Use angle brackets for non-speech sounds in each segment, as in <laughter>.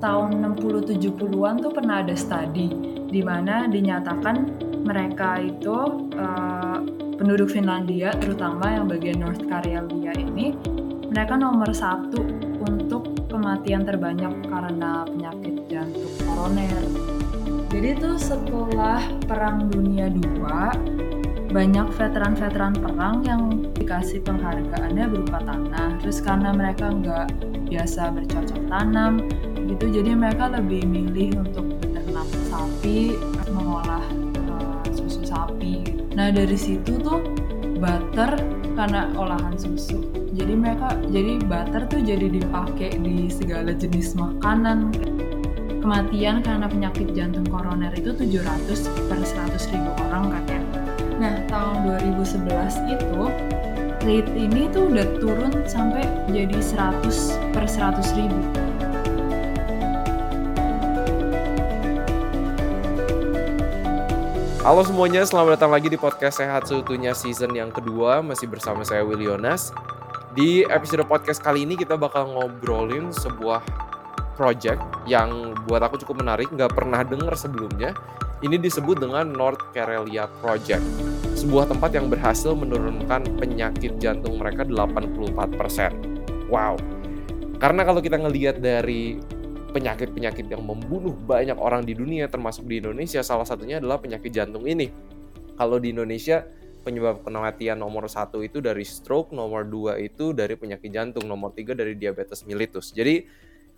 tahun 60-70-an tuh pernah ada studi di mana dinyatakan mereka itu uh, penduduk Finlandia terutama yang bagian North Karelia ini mereka nomor satu untuk kematian terbanyak karena penyakit jantung koroner. Jadi tuh setelah Perang Dunia II banyak veteran-veteran perang yang dikasih penghargaannya berupa tanah. Terus karena mereka nggak biasa bercocok tanam, gitu, jadi mereka lebih milih untuk beternak sapi, mengolah uh, susu sapi. Nah dari situ tuh butter karena olahan susu. Jadi mereka, jadi butter tuh jadi dipakai di segala jenis makanan. Kematian karena penyakit jantung koroner itu 700 per 100 ribu orang katanya Nah, tahun 2011 itu rate ini tuh udah turun sampai jadi 100 per 100 ribu. Halo semuanya, selamat datang lagi di podcast Sehat Seutuhnya season yang kedua. Masih bersama saya Willy Yonas. Di episode podcast kali ini kita bakal ngobrolin sebuah project yang buat aku cukup menarik, nggak pernah denger sebelumnya. Ini disebut dengan North Karelia Project, sebuah tempat yang berhasil menurunkan penyakit jantung mereka 84%. Wow. Karena kalau kita ngelihat dari penyakit-penyakit yang membunuh banyak orang di dunia termasuk di Indonesia, salah satunya adalah penyakit jantung ini. Kalau di Indonesia penyebab kematian nomor satu itu dari stroke, nomor dua itu dari penyakit jantung, nomor tiga dari diabetes mellitus. Jadi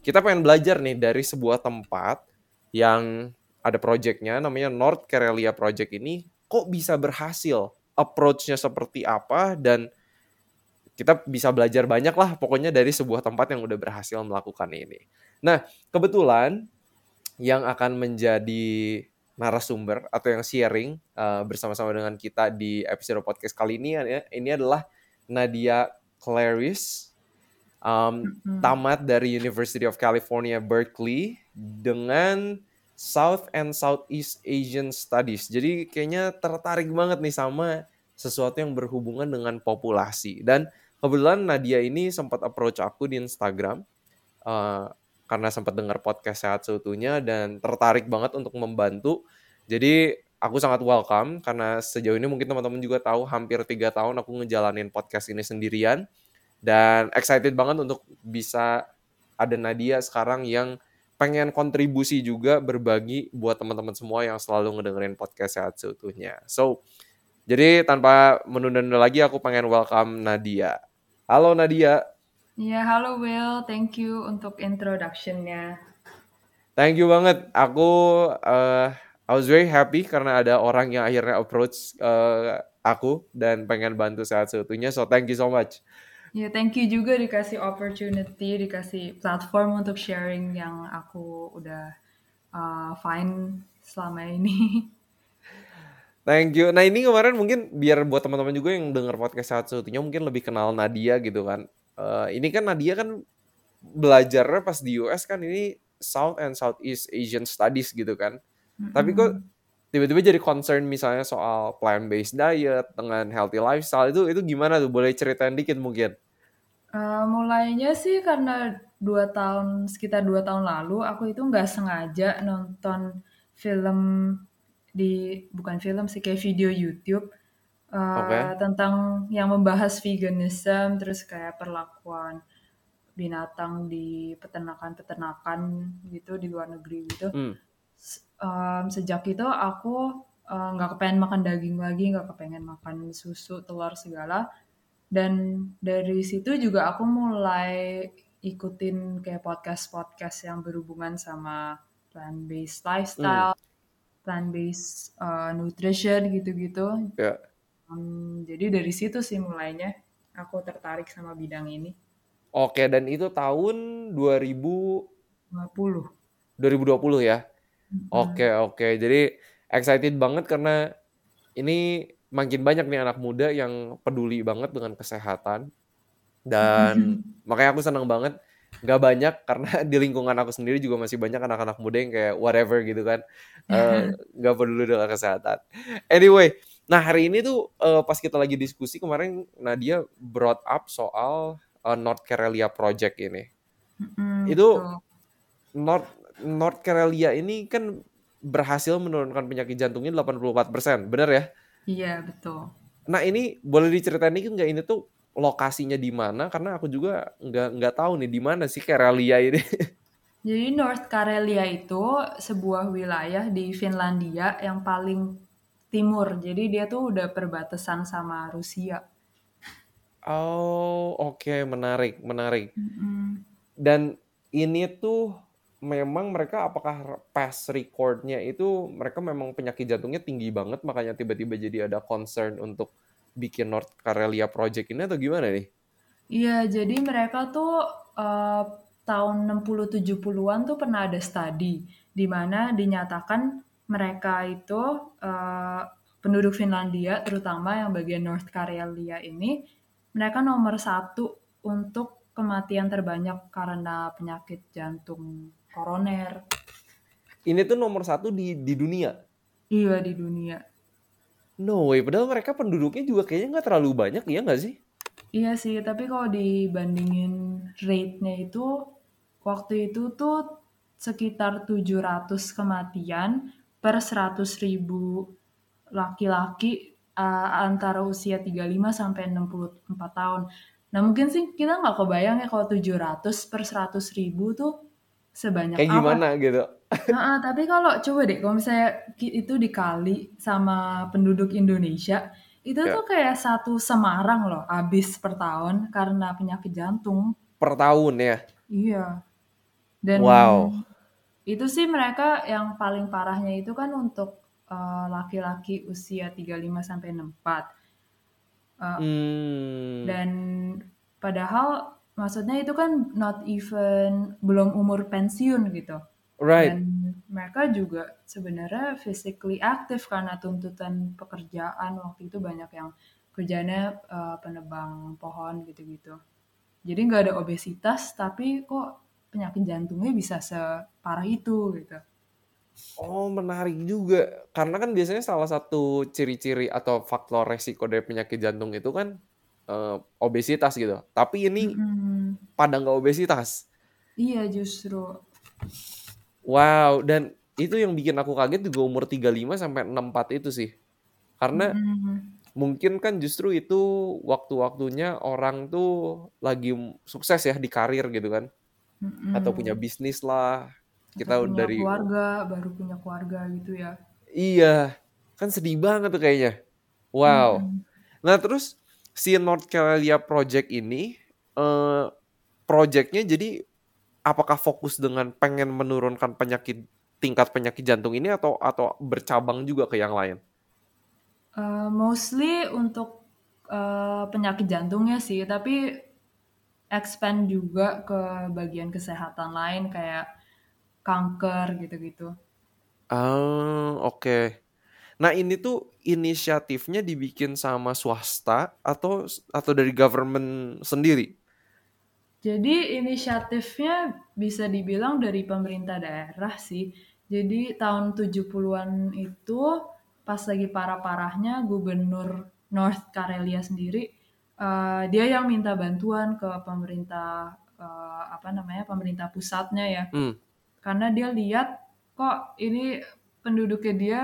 kita pengen belajar nih dari sebuah tempat yang ada projectnya namanya North Karelia Project ini kok bisa berhasil approach-nya seperti apa dan kita bisa belajar banyak lah pokoknya dari sebuah tempat yang udah berhasil melakukan ini. Nah kebetulan yang akan menjadi narasumber atau yang sharing uh, bersama-sama dengan kita di episode podcast kali ini ya ini adalah Nadia Clarice um, mm-hmm. tamat dari University of California Berkeley dengan South and Southeast Asian Studies. Jadi kayaknya tertarik banget nih sama sesuatu yang berhubungan dengan populasi. Dan kebetulan Nadia ini sempat approach aku di Instagram uh, karena sempat dengar podcast sehat seutuhnya dan tertarik banget untuk membantu. Jadi aku sangat welcome karena sejauh ini mungkin teman-teman juga tahu hampir tiga tahun aku ngejalanin podcast ini sendirian dan excited banget untuk bisa ada Nadia sekarang yang pengen kontribusi juga berbagi buat teman-teman semua yang selalu ngedengerin podcast sehat seutuhnya. So, jadi tanpa menunda-nunda lagi aku pengen welcome Nadia. Halo Nadia. Iya, halo Will. Thank you untuk introduction-nya. Thank you banget. Aku uh, I was very happy karena ada orang yang akhirnya approach uh, aku dan pengen bantu sehat seutuhnya. So thank you so much. Ya, thank you juga dikasih opportunity, dikasih platform untuk sharing yang aku udah uh, find selama ini. <laughs> Thank you. Nah ini kemarin mungkin biar buat teman-teman juga yang dengar podcast saat satunya mungkin lebih kenal Nadia gitu kan. Uh, ini kan Nadia kan belajarnya pas di US kan ini South and Southeast Asian Studies gitu kan. Mm-hmm. Tapi kok tiba-tiba jadi concern misalnya soal plant based diet dengan healthy lifestyle itu itu gimana tuh? Boleh ceritain dikit mungkin? Uh, mulainya sih karena dua tahun sekitar dua tahun lalu aku itu nggak sengaja nonton film di bukan film sih kayak video YouTube uh, okay. tentang yang membahas veganism terus kayak perlakuan binatang di peternakan-peternakan gitu di luar negeri gitu. Hmm. Um, sejak itu aku nggak uh, kepengen makan daging lagi, nggak kepengen makan susu, telur segala dan dari situ juga aku mulai ikutin kayak podcast-podcast yang berhubungan sama plant-based lifestyle, hmm. plant-based uh, nutrition gitu-gitu. Yeah. Um, jadi dari situ sih mulainya aku tertarik sama bidang ini. Oke, dan itu tahun 2020. 2020 ya. Mm-hmm. Oke, oke. Jadi excited banget karena ini makin banyak nih anak muda yang peduli banget dengan kesehatan dan <laughs> makanya aku senang banget nggak banyak karena <laughs> di lingkungan aku sendiri juga masih banyak anak-anak muda yang kayak whatever gitu kan. Eh, nggak uh, peduli dengan kesehatan. Anyway nah hari ini tuh uh, pas kita lagi diskusi kemarin Nadia brought up soal uh, North Karelia Project ini. Mm, itu North North Karelia ini kan berhasil menurunkan penyakit jantungnya 84%, benar ya? Iya, betul. Nah ini boleh diceritain dikit nggak? Ini tuh lokasinya di mana? Karena aku juga nggak nggak tahu nih di mana sih Karelia ini. <laughs> Jadi North Karelia itu sebuah wilayah di Finlandia yang paling timur. Jadi dia tuh udah perbatasan sama Rusia. Oh, oke, menarik, menarik. Mm-mm. Dan ini tuh memang mereka apakah pas recordnya itu mereka memang penyakit jantungnya tinggi banget makanya tiba-tiba jadi ada concern untuk bikin North Karelia Project ini atau gimana nih? Iya, jadi mereka tuh eh, tahun 60-70-an tuh pernah ada studi di mana dinyatakan mereka itu eh, penduduk Finlandia, terutama yang bagian North Karelia ini, mereka nomor satu untuk kematian terbanyak karena penyakit jantung koroner. Ini tuh nomor satu di di dunia. Iya di dunia. No way, padahal mereka penduduknya juga kayaknya nggak terlalu banyak, ya nggak sih? Iya sih, tapi kalau dibandingin rate-nya itu, waktu itu tuh sekitar 700 kematian per 100 ribu laki-laki uh, antara usia 35 sampai 64 tahun. Nah mungkin sih kita nggak kebayang ya kalau 700 per 100 ribu tuh sebanyak Kayak apa. gimana gitu. Nah, tapi kalau coba deh, kalau misalnya itu dikali sama penduduk Indonesia, itu Ya. tuh kayak satu Semarang loh, habis per tahun karena penyakit jantung. Per tahun ya. Iya. Dan Wow. itu sih mereka yang paling parahnya itu kan untuk eh, laki-laki usia 35 sampai 64. Eh, Hmm. dan padahal maksudnya itu kan not even belum umur pensiun gitu. Right. Dan mereka juga sebenarnya physically aktif karena tuntutan pekerjaan waktu itu banyak yang kerjanya eh, penebang pohon gitu-gitu. Jadi nggak ada obesitas, tapi kok penyakit jantungnya bisa separah itu gitu. Oh, menarik juga. Karena kan biasanya salah satu ciri-ciri atau faktor resiko dari penyakit jantung itu kan eh, obesitas gitu. Tapi ini Mm-mm. pada nggak obesitas. Iya justru. Wow, dan itu yang bikin aku kaget juga umur 35 sampai 64 itu sih. Karena Mm-mm. mungkin kan justru itu waktu-waktunya orang tuh lagi sukses ya di karir gitu kan. Atau punya bisnis lah. Kita Atau punya dari keluarga, baru punya keluarga gitu ya. iya, kan sedih banget tuh kayaknya. Wow. Mm-mm. Nah, terus si North Karelia Project ini eh projectnya jadi apakah fokus dengan pengen menurunkan penyakit tingkat penyakit jantung ini atau atau bercabang juga ke yang lain? Eh, mostly untuk eh, penyakit jantungnya sih, tapi expand juga ke bagian kesehatan lain kayak kanker gitu-gitu. Ah, oke. Nah, ini tuh inisiatifnya dibikin sama swasta atau atau dari government sendiri? Jadi inisiatifnya bisa dibilang dari pemerintah daerah sih. Jadi tahun 70-an itu pas lagi parah-parahnya gubernur North Karelia sendiri eh, dia yang minta bantuan ke pemerintah eh, apa namanya pemerintah pusatnya ya. Hmm. Karena dia lihat kok ini penduduknya dia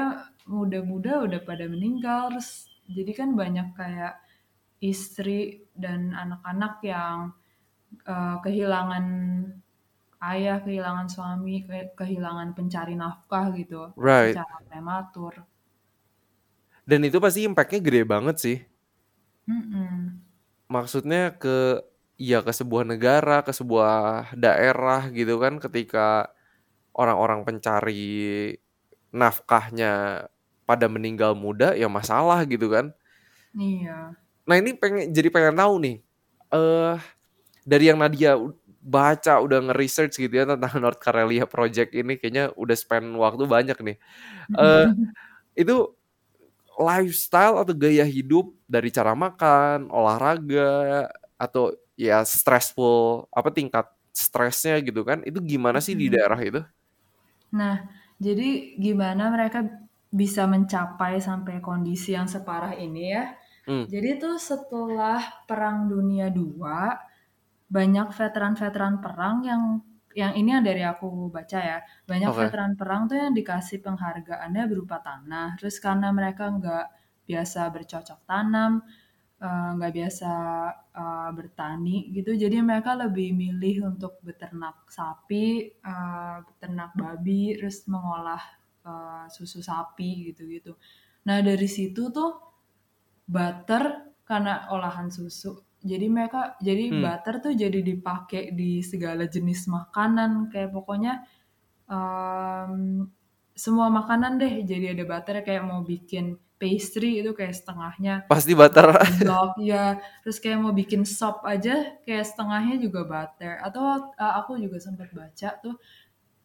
muda-muda udah pada meninggal terus jadi kan banyak kayak istri dan anak-anak yang eh, kehilangan ayah, kehilangan suami, ke- kehilangan pencari nafkah gitu Right. secara prematur. Dan itu pasti impact-nya gede banget sih. Mm-mm. Maksudnya ke ya ke sebuah negara, ke sebuah daerah gitu kan ketika orang-orang pencari nafkahnya pada meninggal muda ya masalah gitu kan. Iya. Nah, ini pengen jadi pengen tahu nih. Eh dari yang Nadia baca udah nge-research gitu ya tentang <laughs> North Karelia Project ini kayaknya udah spend waktu banyak nih. Eh <laughs> itu lifestyle atau gaya hidup dari cara makan, olahraga atau ya stressful apa tingkat stresnya gitu kan. Itu gimana sih di Mm-mm. daerah itu? Nah, jadi gimana mereka bisa mencapai sampai kondisi yang separah ini ya? Hmm. Jadi tuh setelah Perang Dunia II, banyak veteran-veteran perang yang yang ini yang dari aku baca ya, banyak Oke. veteran perang tuh yang dikasih penghargaannya berupa tanah. Terus karena mereka nggak biasa bercocok tanam, eh, nggak biasa eh, bertani gitu, jadi mereka lebih milih untuk beternak sapi, eh, beternak babi, terus mengolah eh, susu sapi gitu-gitu. Nah dari situ tuh butter karena olahan susu jadi mereka jadi Hmm. butter tuh jadi dipakai di segala jenis makanan kayak pokoknya em, semua makanan deh jadi ada butter kayak mau bikin pastry itu kayak setengahnya Pasti butter. blog <laughs> ya terus kayak mau bikin sop aja kayak setengahnya juga butter atau uh, aku juga sempat baca tuh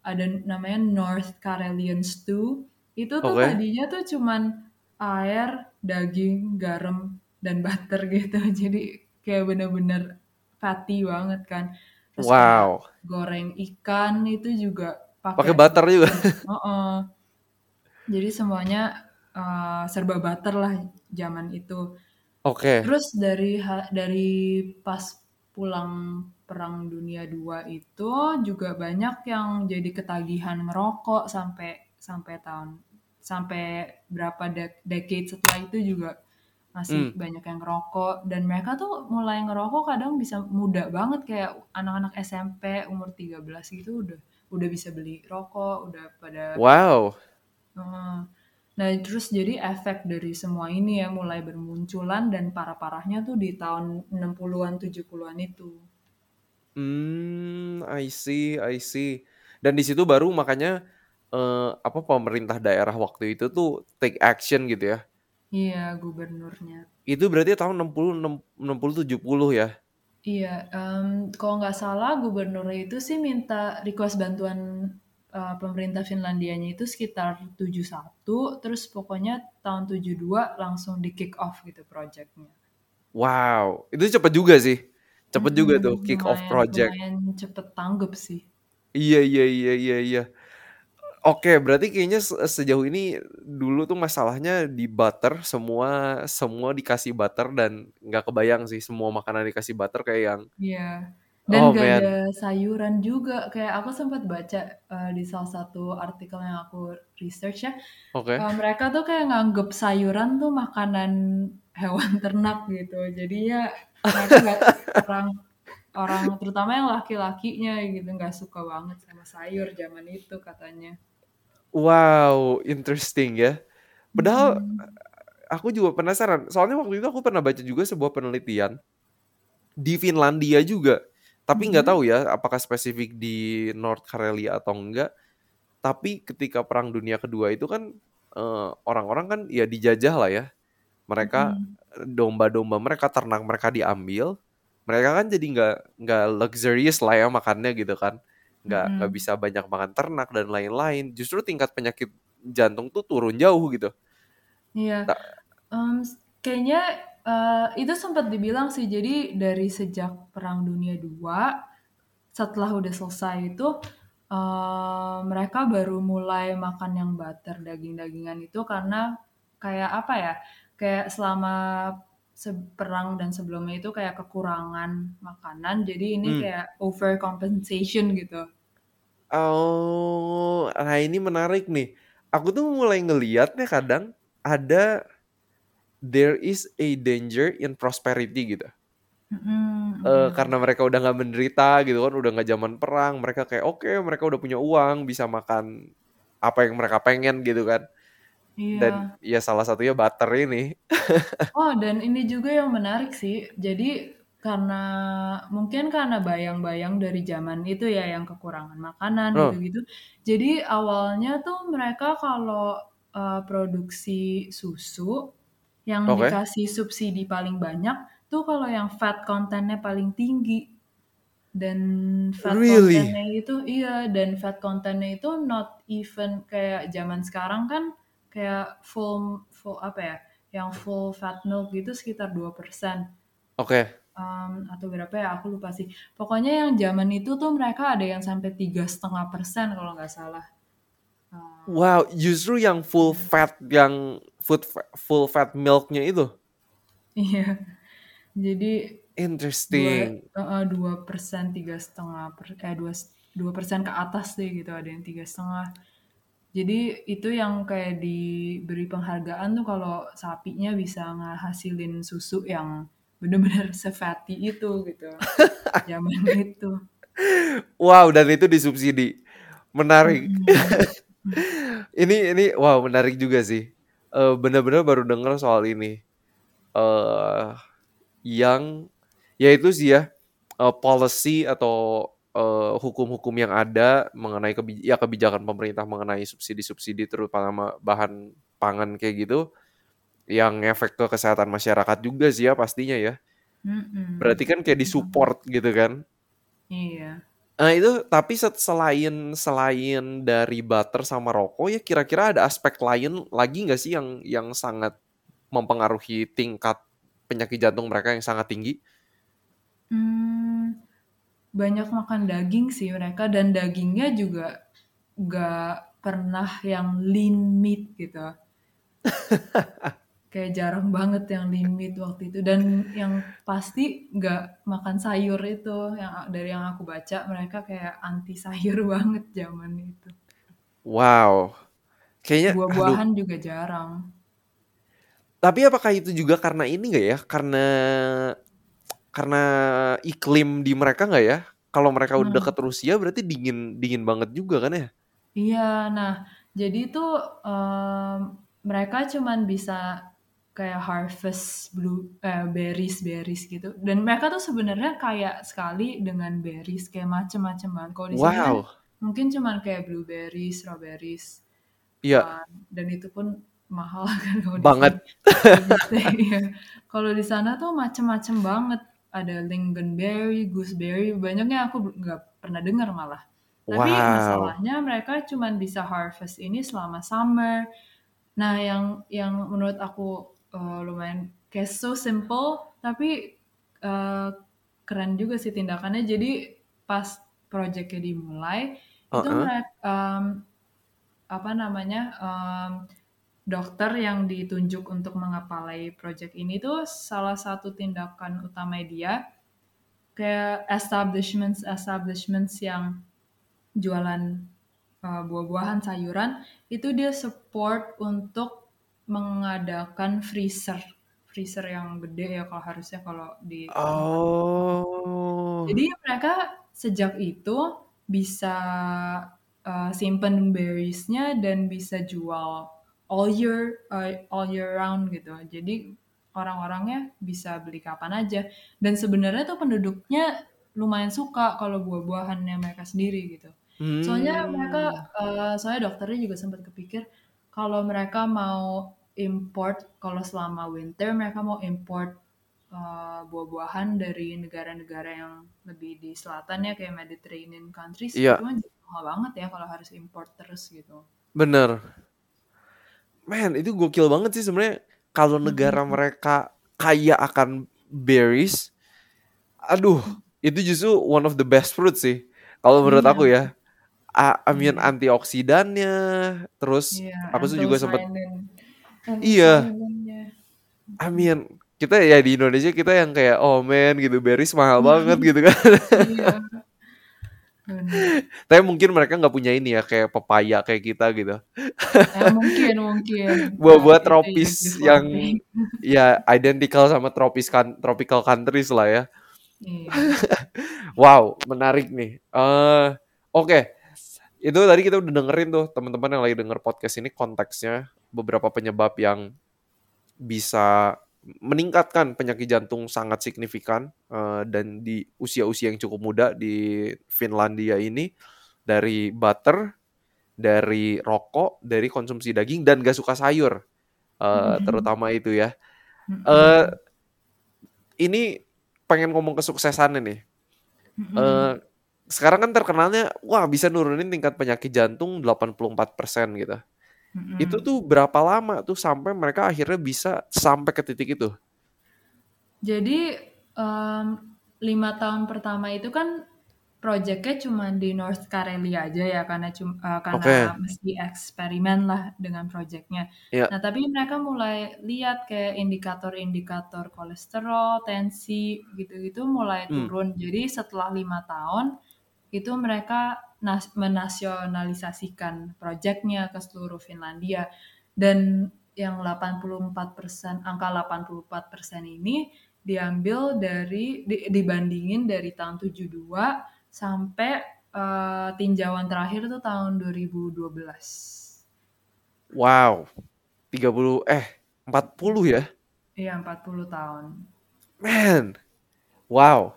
ada namanya North Karelian Stew itu tuh Oke. tadinya tuh cuman air daging garam dan butter <laughs> gitu jadi kayak bener-bener fatty banget kan terus Wow. goreng ikan itu juga Pakai pakai butter juga. <laughs> Heeh. jadi semuanya uh, serba butter lah zaman itu Oke. Terus dari dari pas pulang Perang Dunia II itu juga banyak yang jadi ketagihan ngerokok sampai sampai tahun sampai berapa de- decade setelah itu juga masih Hmm. banyak yang ngerokok dan mereka tuh mulai ngerokok kadang bisa muda banget kayak anak-anak SMP umur 13 gitu udah udah bisa beli rokok, udah pada Wow. Nah, terus jadi efek dari semua ini ya mulai bermunculan dan parah-parahnya tuh di tahun 60-an 70-an itu. Hmm, I see, I see. Dan di situ baru makanya eh, apa pemerintah daerah waktu itu tuh take action gitu ya. Iya, gubernurnya. Itu berarti tahun 60 60 70 ya. Iya, em, kalau nggak salah gubernurnya itu sih minta request bantuan eh, pemerintah Finlandianya itu sekitar 71, terus pokoknya tahun 72 langsung di kick off gitu projectnya. Wow, itu cepet juga sih. Cepet juga Mm-mm, tuh kick off lumayan, project. lumayan cepet tanggap sih. Iya, iya, iya, iya, iya. Oke, berarti kayaknya se- sejauh ini dulu tuh masalahnya di butter semua semua dikasih butter dan nggak kebayang sih semua makanan dikasih butter kayak yang Iya. Dan oh gak man, ada sayuran juga. Kayak aku sempat baca eh, di salah satu artikel yang aku research ya, oke. eh, mereka tuh kayak nganggep sayuran tuh makanan hewan ternak gitu. Jadi ya mereka nggak orang orang terutama yang laki-lakinya gitu nggak suka banget sama sayur zaman itu katanya. Wow, interesting ya. Padahal Mm-mm. aku juga penasaran. Soalnya waktu itu aku pernah baca juga sebuah penelitian di Finlandia juga. Tapi nggak Mm-mm. tahu ya apakah spesifik di North Karelia atau enggak. Tapi ketika Perang Dunia Kedua itu kan eh, orang-orang kan ya dijajah lah ya. Mereka Mm-mm. Domba-domba mereka ternak mereka diambil. Mereka kan jadi nggak nggak luxurious lah ya makannya gitu kan. Nggak nggak Mm-mm. bisa banyak makan ternak dan lain-lain. Justru tingkat penyakit jantung tuh turun jauh gitu. Iya. Nah, s- kayaknya eh, itu sempat dibilang sih. Jadi dari sejak Perang Dunia II, setelah udah selesai itu, eh, mereka baru mulai makan yang butter daging-dagingan itu karena kayak apa ya? Kayak selama se- perang dan sebelumnya itu kayak kekurangan makanan. Jadi ini hmm. kayak overcompensation gitu. Oh, nah ini menarik nih. Aku tuh mulai ngeliatnya kadang ada there is a danger in prosperity gitu. Eh iya. karena mereka udah nggak menderita gitu kan, udah nggak zaman perang, mereka kayak oke, mereka udah punya uang, bisa makan apa yang mereka pengen gitu kan. Dan Iya. ya salah satunya butter ini. <laughs> Oh, dan ini juga yang menarik sih. Jadi karena mungkin karena bayang-bayang dari zaman itu ya yang kekurangan makanan Oh, gitu-gitu. Jadi awalnya tuh mereka kalau uh, produksi susu yang oke. dikasih subsidi paling banyak tuh kalau yang fat kontennya paling tinggi dan fat Really? kontennya itu iya dan fat kontennya itu not even kayak zaman sekarang kan kayak full full apa ya yang full fat milk gitu sekitar 2% Oke. um, atau berapa ya aku lupa sih pokoknya yang zaman itu tuh mereka ada yang sampai tiga setengah persen kalau nggak salah Uh, Wow, justru yang full fat, yang food full fat milknya itu. iya jadi dua Interesting. dua persen tiga setengah eh dua 2% ke atas deh gitu, ada yang tiga setengah. Jadi itu yang kayak diberi penghargaan tuh kalau sapinya bisa ngehasilin susu yang bener-bener se-fatty itu gitu. <laughs> Zaman itu. Wow, dan itu disubsidi. Menarik. <laughs> Ini ini wow, menarik juga sih. Eee, bener-bener baru denger soal ini. Eee, yang ya itu sih ya, eee, policy atau, eee, hukum-hukum yang ada mengenai kebi ya kebijakan pemerintah mengenai subsidi-subsidi terutama bahan pangan kayak gitu, yang ngefek ke kesehatan masyarakat juga sih ya pastinya ya. Mhm. Berarti kan kayak di-support gitu kan. Iya. Nah itu tapi selain selain dari butter sama rokok ya kira-kira ada aspek lain lagi nggak sih yang yang sangat mempengaruhi tingkat penyakit jantung mereka yang sangat tinggi? Mmm, banyak makan daging sih mereka dan dagingnya juga nggak pernah yang lean meat gitu. <laughs> Kayak jarang banget yang lean meat waktu itu dan yang pasti nggak makan sayur itu, yang dari yang aku baca mereka kayak anti sayur <laughs> banget zaman itu. Wow, kayaknya. Buah-buahan juga jarang. Tapi apakah itu juga karena ini nggak ya, karena karena iklim di mereka nggak ya? Kalau mereka udah deket Rusia berarti dingin dingin banget juga kan ya? Iya, nah jadi tuh, mmm, mereka cuman bisa kayak harvest blue eee, berries-berries gitu dan mereka tuh sebenarnya kaya sekali dengan berries, kayak macem-macem banget. Kalau di sini kan Wow. mungkin cuman kayak blueberries, strawberries, Iya. eee, dan itu pun mahal <laughs> kan kalau Banget. sini. Iya. Kalau di sana tuh macem-macem banget, ada lingonberry, gooseberry, banyaknya aku nggak pernah dengar malah. Tapi Wow. masalahnya mereka cuman bisa harvest ini selama summer. Nah yang yang menurut aku, eee, lumayan kayak so simple tapi, eee, keren juga sih tindakannya. Jadi pas project-nya dimulai, itu Heeh. merek mmm, apa namanya, mmm, dokter yang ditunjuk untuk mengepalai project ini tuh salah satu tindakan utamanya dia, kayak establishments-establishments yang jualan, eee, buah-buahan, sayuran, itu dia support untuk mengadakan freezer. Freezer yang gede ya kalau harusnya kalau di Oh. Jadi mereka sejak itu bisa, eee, simpen berries-nya dan bisa jual all year eee, all year round gitu. Jadi orang-orangnya bisa beli kapan aja dan sebenarnya tuh penduduknya lumayan suka kalau buah-buahannya mereka sendiri gitu. Soalnya mereka eee, soalnya dokternya juga sempet kepikir kalau mereka mau import, kalau selama winter mereka mau import, eee, buah-buahan dari negara-negara yang lebih di selatan ya kayak Mediterranean countries, itu kan jadi mahal banget ya kalau harus import terus gitu. Bener. Man, itu gokil banget sih sebenarnya kalau negara Mhm. mereka kaya akan berries, aduh, itu justru one of the best fruit sih, kalau menurut Iya. aku ya. A I mean Iya. antioksidannya, terus Iya, aku tuh juga sempet anthocyanin Iya. I mean kita ya di Indonesia kita yang kayak, "Oh man gitu, berries mahal banget," gitu kan. Iya. <laughs> <laughs> Tapi mungkin mereka nggak punya ini ya, kayak pepaya kayak kita gitu. Ya mungkin mungkin, eee, Buah-buah itu tropis yang UB40. ya identical sama tropis kan tropical countries lah ya. Iya. <laughs> Wow, menarik nih. Eee, oke, itu tadi kita udah dengerin tuh teman-teman yang lagi denger podcast ini konteksnya, beberapa penyebab yang bisa meningkatkan penyakit jantung sangat signifikan, eee, dan di usia-usia yang cukup muda di Finlandia ini, dari butter, dari rokok, dari konsumsi daging, dan nggak suka sayur, eee, Mhm. terutama itu ya. Eee, Mhm. ini pengen ngomong kesuksesannya nih. Eee, Mhm. sekarang kan terkenalnya, wah bisa nurunin tingkat penyakit jantung 84% gitu. Itu Mhm. tuh berapa lama tuh sampai mereka akhirnya bisa sampai ke titik itu? Jadi, mmm, 5 tahun pertama itu kan project-nya cuman di North Karelia aja ya karena cum eee, karena Oke. mesti eksperimen lah dengan project-nya. Iya. Nah tapi mereka mulai lihat kayak indikator-indikator kolesterol, tensi, gitu-gitu mulai Mmm. turun. Jadi setelah 5 tahun, itu mereka nas menasionalisasikan proyeknya ke seluruh Finlandia dan yang 84% angka 84% ini diambil dari di, dibandingin dari tahun 72 sampai uh, tinjauan terakhir itu tahun 2012. Wow. 30 eh 40 ya? Iya, 40 tahun. Man. Wow.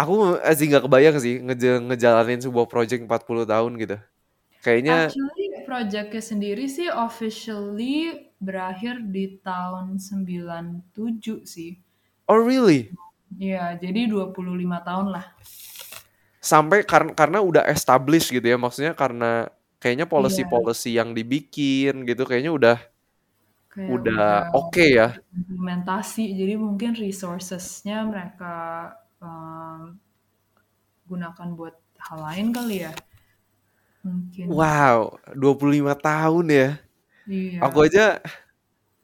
Aku masih nggak kebayang sih nge ngejalanin sebuah project 40 tahun gitu. Kayaknya Actually, projectnya sendiri sih officially berakhir di tahun 97 sih. Oh really? Iya, jadi 25 tahun lah. Sampai karena karena udah established gitu ya, maksudnya karena kayaknya policy-policy yang dibikin gitu kayaknya udah Kayak udah oke okay ya. Implementasi, jadi mungkin resourcesnya mereka gunakan buat hal lain kali ya. Mungkin. Wow, 25 tahun ya. Iya. Aku aja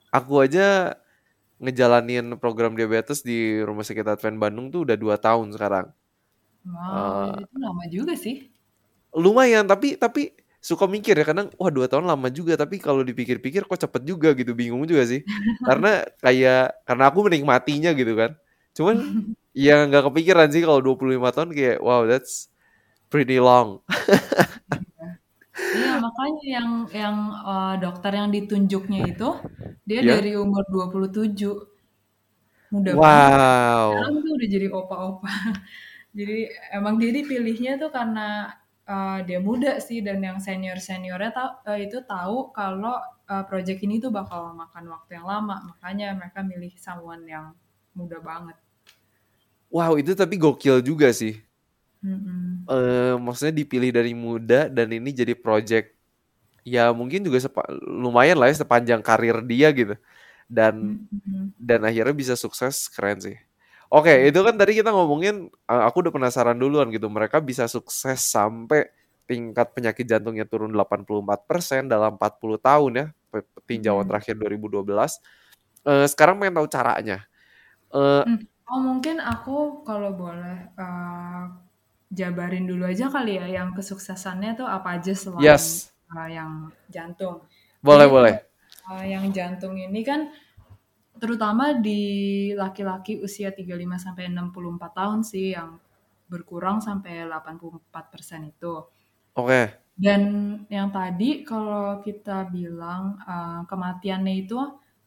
aku aja ngejalanin program diabetes di Rumah Sakit Advent Bandung tuh udah dua tahun sekarang. Wow, uh, itu lama juga sih. Lumayan, tapi tapi suka mikir ya kadang wah dua tahun lama juga tapi kalau dipikir-pikir kok cepet juga gitu bingung juga sih <laughs> karena kayak karena aku menikmatinya gitu kan cuman <laughs> ya nggak kepikiran sih kalau 25 tahun kayak wow that's pretty long Iya makanya yang yang uh, dokter yang ditunjuknya itu dia yeah. dari umur 27 muda wow. banget. Sekarang tuh udah jadi opa-opa. <laughs> jadi emang dia dipilihnya tuh karena uh, dia muda sih dan yang senior seniornya tahu uh, itu tahu kalau uh, project ini tuh bakal makan waktu yang lama makanya mereka milih someone yang muda banget. Wow itu tapi gokil juga sih. Mm-hmm. Uh, maksudnya dipilih dari muda dan ini jadi project ya mungkin juga lumayan lah ya sepanjang karir dia gitu dan mm-hmm. dan akhirnya bisa sukses keren sih. Oke, okay, itu kan tadi kita ngomongin aku udah penasaran duluan gitu. Mereka bisa sukses sampai tingkat penyakit jantungnya turun 84% dalam 40 tahun ya. Tinjauan hmm. terakhir 2012. Uh, sekarang pengen tahu caranya. Uh, oh, mungkin aku kalau boleh uh, jabarin dulu aja kali ya yang kesuksesannya tuh apa aja selain yes. uh, yang jantung. Boleh, Jadi, boleh. Uh, yang jantung ini kan terutama di laki-laki usia 35 sampai 64 tahun sih yang berkurang sampai 84% itu. Oke. Okay. Dan yang tadi kalau kita bilang uh, kematiannya itu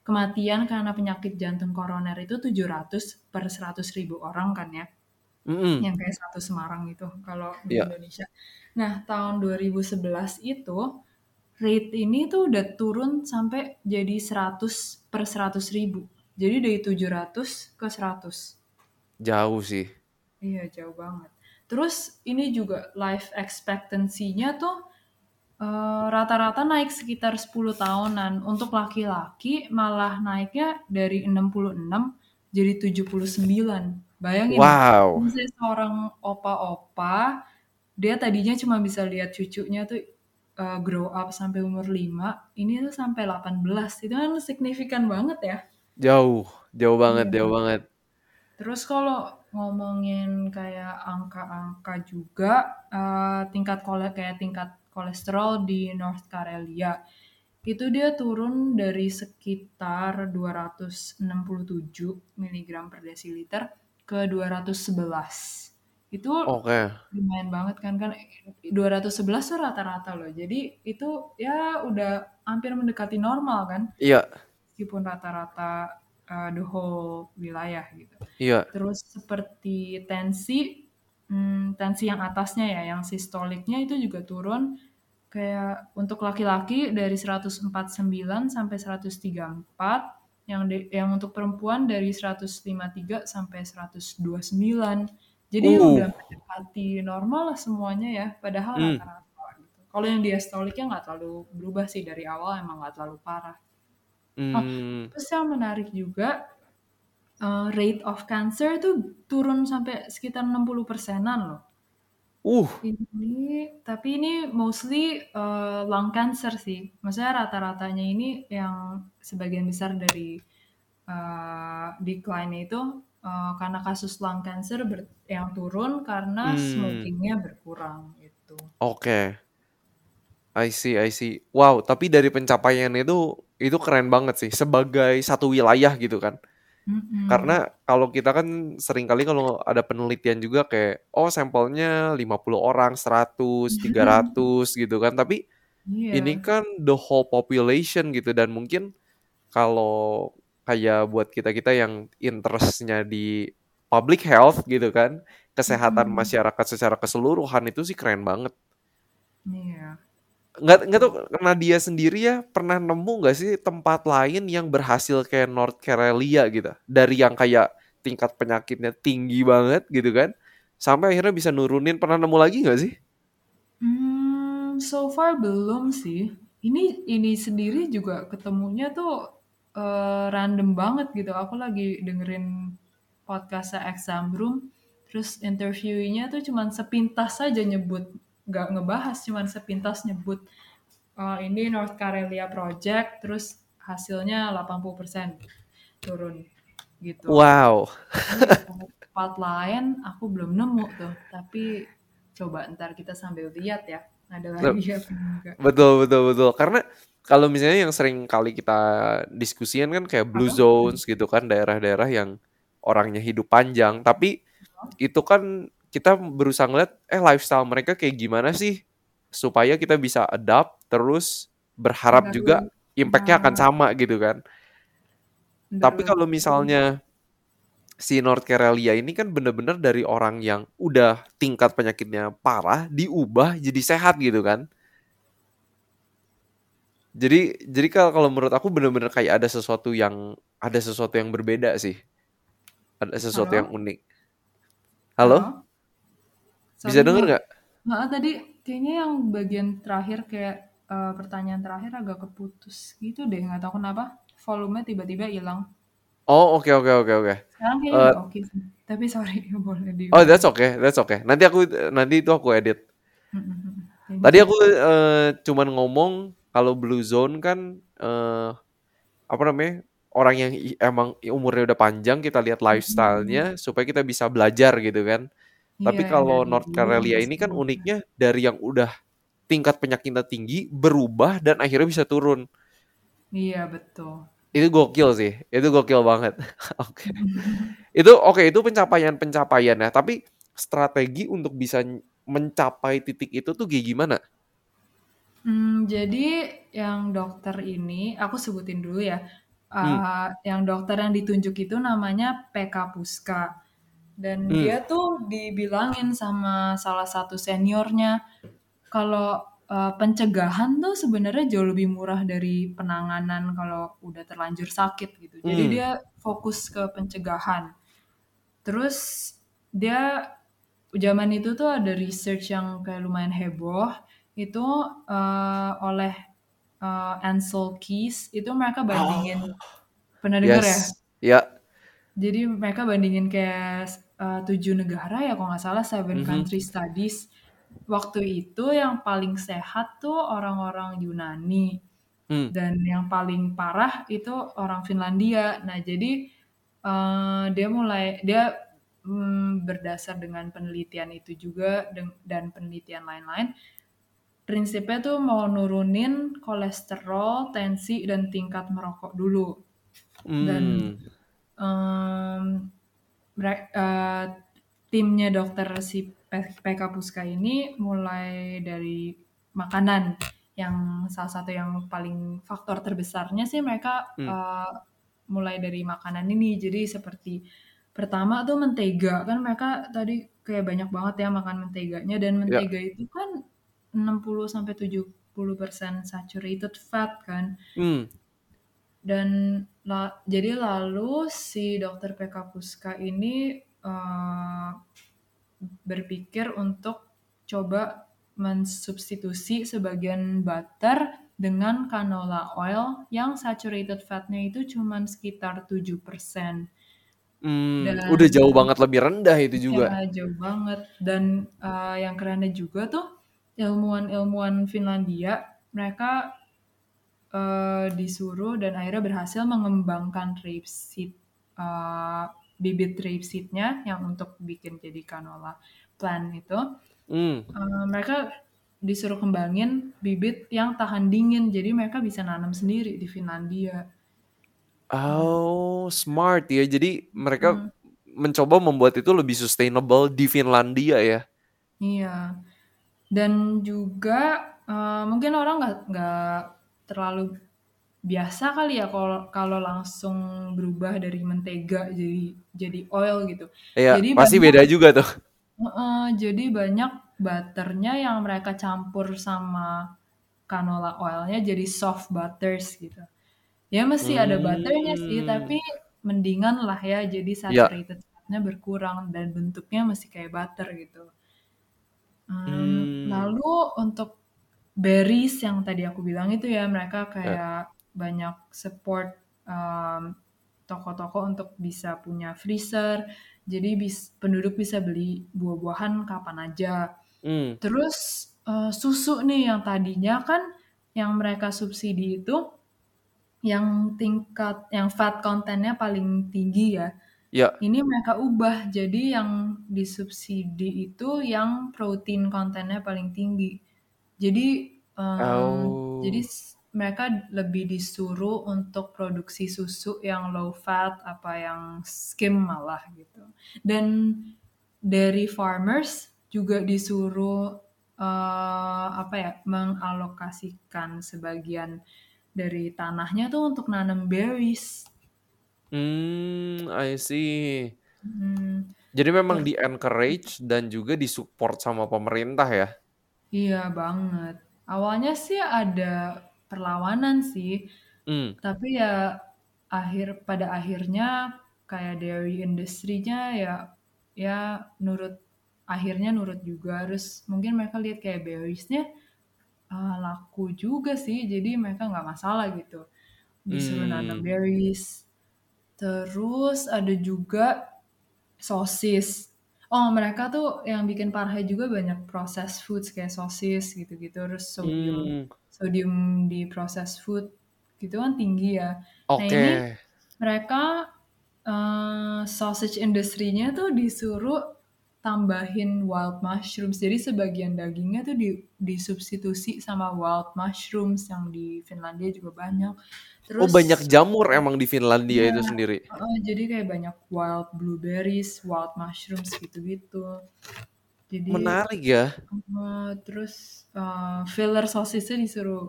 kematian karena penyakit jantung koroner itu 700 per 100 ribu orang kan ya. Mm -hmm. Yang kayak satu Semarang itu kalau di yeah. Indonesia. Nah, tahun 2011 itu rate ini tuh udah turun sampai jadi 100 per 100 ribu. Jadi dari 700 ke 100. Jauh sih. Iya, jauh banget. Terus ini juga life expectancy-nya tuh rata-rata uh, naik sekitar 10 tahunan. Untuk laki-laki malah naiknya dari 66 jadi 79. Bayangin, wow. misalnya seorang opa-opa, dia tadinya cuma bisa lihat cucunya tuh uh, grow up sampai umur 5, ini tuh sampai 18. Itu kan signifikan banget ya. Jauh, jauh banget, iya. jauh banget. Terus kalau ngomongin kayak angka-angka juga uh, tingkat kole kayak tingkat kolesterol di North Karelia. Itu dia turun dari sekitar 267 mg per desiliter ke 211 itu okay. lumayan banget kan kan 211 tuh rata-rata loh. Jadi itu ya udah hampir mendekati normal kan? Iya. Meskipun rata-rata uh, the whole wilayah gitu. Iya. Terus seperti tensi hmm, tensi yang atasnya ya yang sistoliknya itu juga turun kayak untuk laki-laki dari 149 sampai 134 yang de, yang untuk perempuan dari 153 sampai 129 jadi Uh. udah mendekati normal lah semuanya ya, padahal Hmm. rata-rata gitu. Kalau yang diastoliknya nggak terlalu berubah sih dari awal emang nggak terlalu parah. Hmm. Terus yang menarik juga uh, rate of cancer itu turun sampai sekitar 60 persenan loh. Uh. Ini tapi ini mostly uh, lung cancer sih. Maksudnya rata-ratanya ini yang sebagian besar dari uh, decline itu uh, karena kasus lung cancer ber- yang turun karena Hmm. smokingnya berkurang gitu. Oke. I see, I see. Wow, tapi dari pencapaian itu itu keren banget sih sebagai satu wilayah gitu kan. Karena kalau kita kan sering kali kalau ada penelitian juga kayak oh sampelnya 50 orang, 100, 300 <laughs> gitu kan. Tapi Iya. ini kan the whole population gitu dan mungkin kalau kayak buat kita-kita yang interestnya di public health gitu kan, kesehatan Mm-mm. masyarakat secara keseluruhan itu sih keren banget. Iya. Nggak, nggak tuh karena dia sendiri ya pernah nemu nggak sih tempat lain yang berhasil kayak North Karelia gitu dari yang kayak tingkat penyakitnya tinggi banget gitu kan sampai akhirnya bisa nurunin pernah nemu lagi nggak sih? Hmm, so far belum sih. Ini ini sendiri juga ketemunya tuh eh, random banget gitu. Aku lagi dengerin podcastnya Exam Room, terus interviewnya tuh cuman sepintas saja nyebut, nggak ngebahas, cuman sepintas nyebut eh, ini North Karelia Project, terus hasilnya 80% turun gitu. Wow. Tempat lain aku belum nemu tuh, tapi coba ntar kita sambil lihat ya ada lagi <laughs> apa enggak Betul betul betul karena kalau misalnya yang sering kali kita diskusikan kan kayak blue Apa? zones gitu kan daerah-daerah yang orangnya hidup panjang tapi itu kan kita berusaha ngeliat eh lifestyle mereka kayak gimana sih? Supaya kita bisa adapt terus berharap Nggak juga impactnya akan sama gitu kan. Bentar tapi kalau misalnya si North Karelia ini kan bener-bener dari orang yang udah tingkat penyakitnya parah diubah jadi sehat gitu kan. Jadi jadi kalau kalau menurut aku bener-bener kayak ada sesuatu yang ada sesuatu yang berbeda sih. Ada sesuatu Halo? yang unik. Halo? Bisa Sorry denger nih. nggak Nah, tadi kayaknya yang bagian terakhir kayak eh, pertanyaan terakhir agak keputus gitu deh, nggak tahu kenapa. Volume tiba-tiba hilang. oh oke oke oke oke Sekarang kayaknya udah oke sih. Tapi sorry, <laughs> boleh oh diulang. that's okay that's okay nanti aku nanti itu aku edit Mm-mm. Thank tadi you. aku eh, cuman ngomong kalau blue zone kan eh, apa namanya orang yang emang umurnya udah panjang kita lihat lifestyle-nya supaya kita bisa belajar gitu kan. Tapi yang kalau dari North sampai ini kan uniknya dari yang udah tingkat penyakitnya tinggi berubah dan akhirnya bisa turun. Iya, betul. Itu gokil sih. Itu gokil banget. <laughs> Oke. <laughs> Itu oke itu pencapaian-pencapaian ya, tapi strategi untuk bisa mencapai titik itu tuh kayak gimana? Hmm, jadi yang dokter ini, aku sebutin dulu ya. Hmm. Uh, yang dokter yang ditunjuk itu namanya PK Puska. Dan Hmm. dia tuh dibilangin sama salah satu seniornya, kalau uh, pencegahan tuh sebenarnya jauh lebih murah dari penanganan kalau udah terlanjur sakit gitu. Jadi Hmm. dia fokus ke pencegahan. Terus dia zaman itu tuh ada research yang kayak lumayan heboh itu uh, oleh uh, Ansel Keys itu mereka bandingin Oh, pernah dengar ya? yes. Ya. Jadi mereka bandingin kayak tujuh negara ya kalau nggak salah seven Mhm. country studies. Waktu itu yang paling sehat tuh orang-orang Yunani Hmm. dan yang paling parah itu orang Finlandia. Nah jadi uh, dia mulai dia mm, berdasar dengan penelitian itu juga dan penelitian lain-lain prinsipnya tuh mau nurunin kolesterol, tensi dan tingkat merokok dulu. Dan Hmm. em, mere- eh, timnya dokter si PK Puska ini mulai dari makanan yang salah satu yang paling faktor terbesarnya sih mereka Hmm. eh, mulai dari makanan ini jadi seperti pertama tuh mentega kan mereka tadi kayak banyak banget ya makan menteganya dan Ya. mentega itu kan 60 sampai 70% saturated fat kan Hmm. dan la- jadi lalu si dokter PK Puska ini eh, berpikir untuk coba mensubstitusi sebagian butter dengan canola oil yang saturated fatnya itu cuma sekitar 7%. Hmm, Dan udah jauh banget lebih rendah itu juga. ya jauh banget. Dan eh, yang kerennya juga tuh ilmuwan-ilmuwan Finlandia mereka eh, disuruh dan akhirnya berhasil mengembangkan rapeseed eh, bibit rapeseednya yang untuk bikin jadi canola plant itu, Hmm. uh, mereka disuruh kembangin bibit yang tahan dingin, jadi mereka bisa nanam sendiri di Finlandia. Oh, smart ya. Jadi mereka Hmm. mencoba membuat itu lebih sustainable di Finlandia ya. Iya. Dan juga uh, mungkin orang nggak nggak terlalu biasa kali ya kalau kalau langsung berubah dari mentega jadi jadi oil gitu. Iya, Jadi pasti banyak beda juga tuh. Heeh, jadi banyak butternya yang mereka campur sama canola oilnya jadi soft butters gitu. Ya masih ada butternya sih, Hmm. tapi mendingan lah ya. Jadi Ya. saturated fatnya berkurang dan bentuknya masih kayak butter gitu. Um, Hmm. lalu untuk berries yang tadi aku bilang itu ya mereka Ya. kayak banyak support um, toko-toko untuk bisa punya freezer. Jadi bis, penduduk bisa beli buah-buahan kapan aja. Hmm. Terus uh, susu nih yang tadinya kan yang mereka subsidi itu yang tingkat yang fat kontennya paling tinggi ya. Ya. Ini mereka ubah jadi yang disubsidi itu yang protein kontennya paling tinggi. Jadi um, jadi Oh. s- mereka lebih disuruh untuk produksi susu yang low fat apa yang skim malah gitu. Dan dari farmers juga disuruh uh, apa ya mengalokasikan sebagian dari tanahnya tuh untuk nanam berries. Hmm, I see. Hmm, Jadi memang ter- di encourage dan juga disupport sama pemerintah ya. Iya banget. Awalnya sih ada perlawanan sih, Hmm. tapi ya akhir pada akhirnya kayak dairy industry-nya ya ya nurut akhirnya nurut juga. Terus mungkin mereka lihat kayak berries-nya ah, laku juga sih, jadi mereka nggak masalah gitu. Disuruh nanam Hmm. berries. Terus ada juga sosis. Oh, mereka tuh yang bikin parah juga banyak processed foods kayak sosis gitu-gitu. Terus sodium Hmm. sodium di processed food gitu kan tinggi ya. Nah ini mereka eh, sausage industry-nya tuh disuruh tambahin wild mushrooms. Jadi sebagian dagingnya tuh di, disubstitusi sama wild mushrooms yang di Finlandia juga banyak. Oh, banyak Terus jamur emang di Finlandia Iya, itu sendiri. heeh, jadi kayak banyak wild blueberries, wild mushrooms gitu-gitu. Jadi Menarik ya. eh, terus eh, filler sosisnya disuruh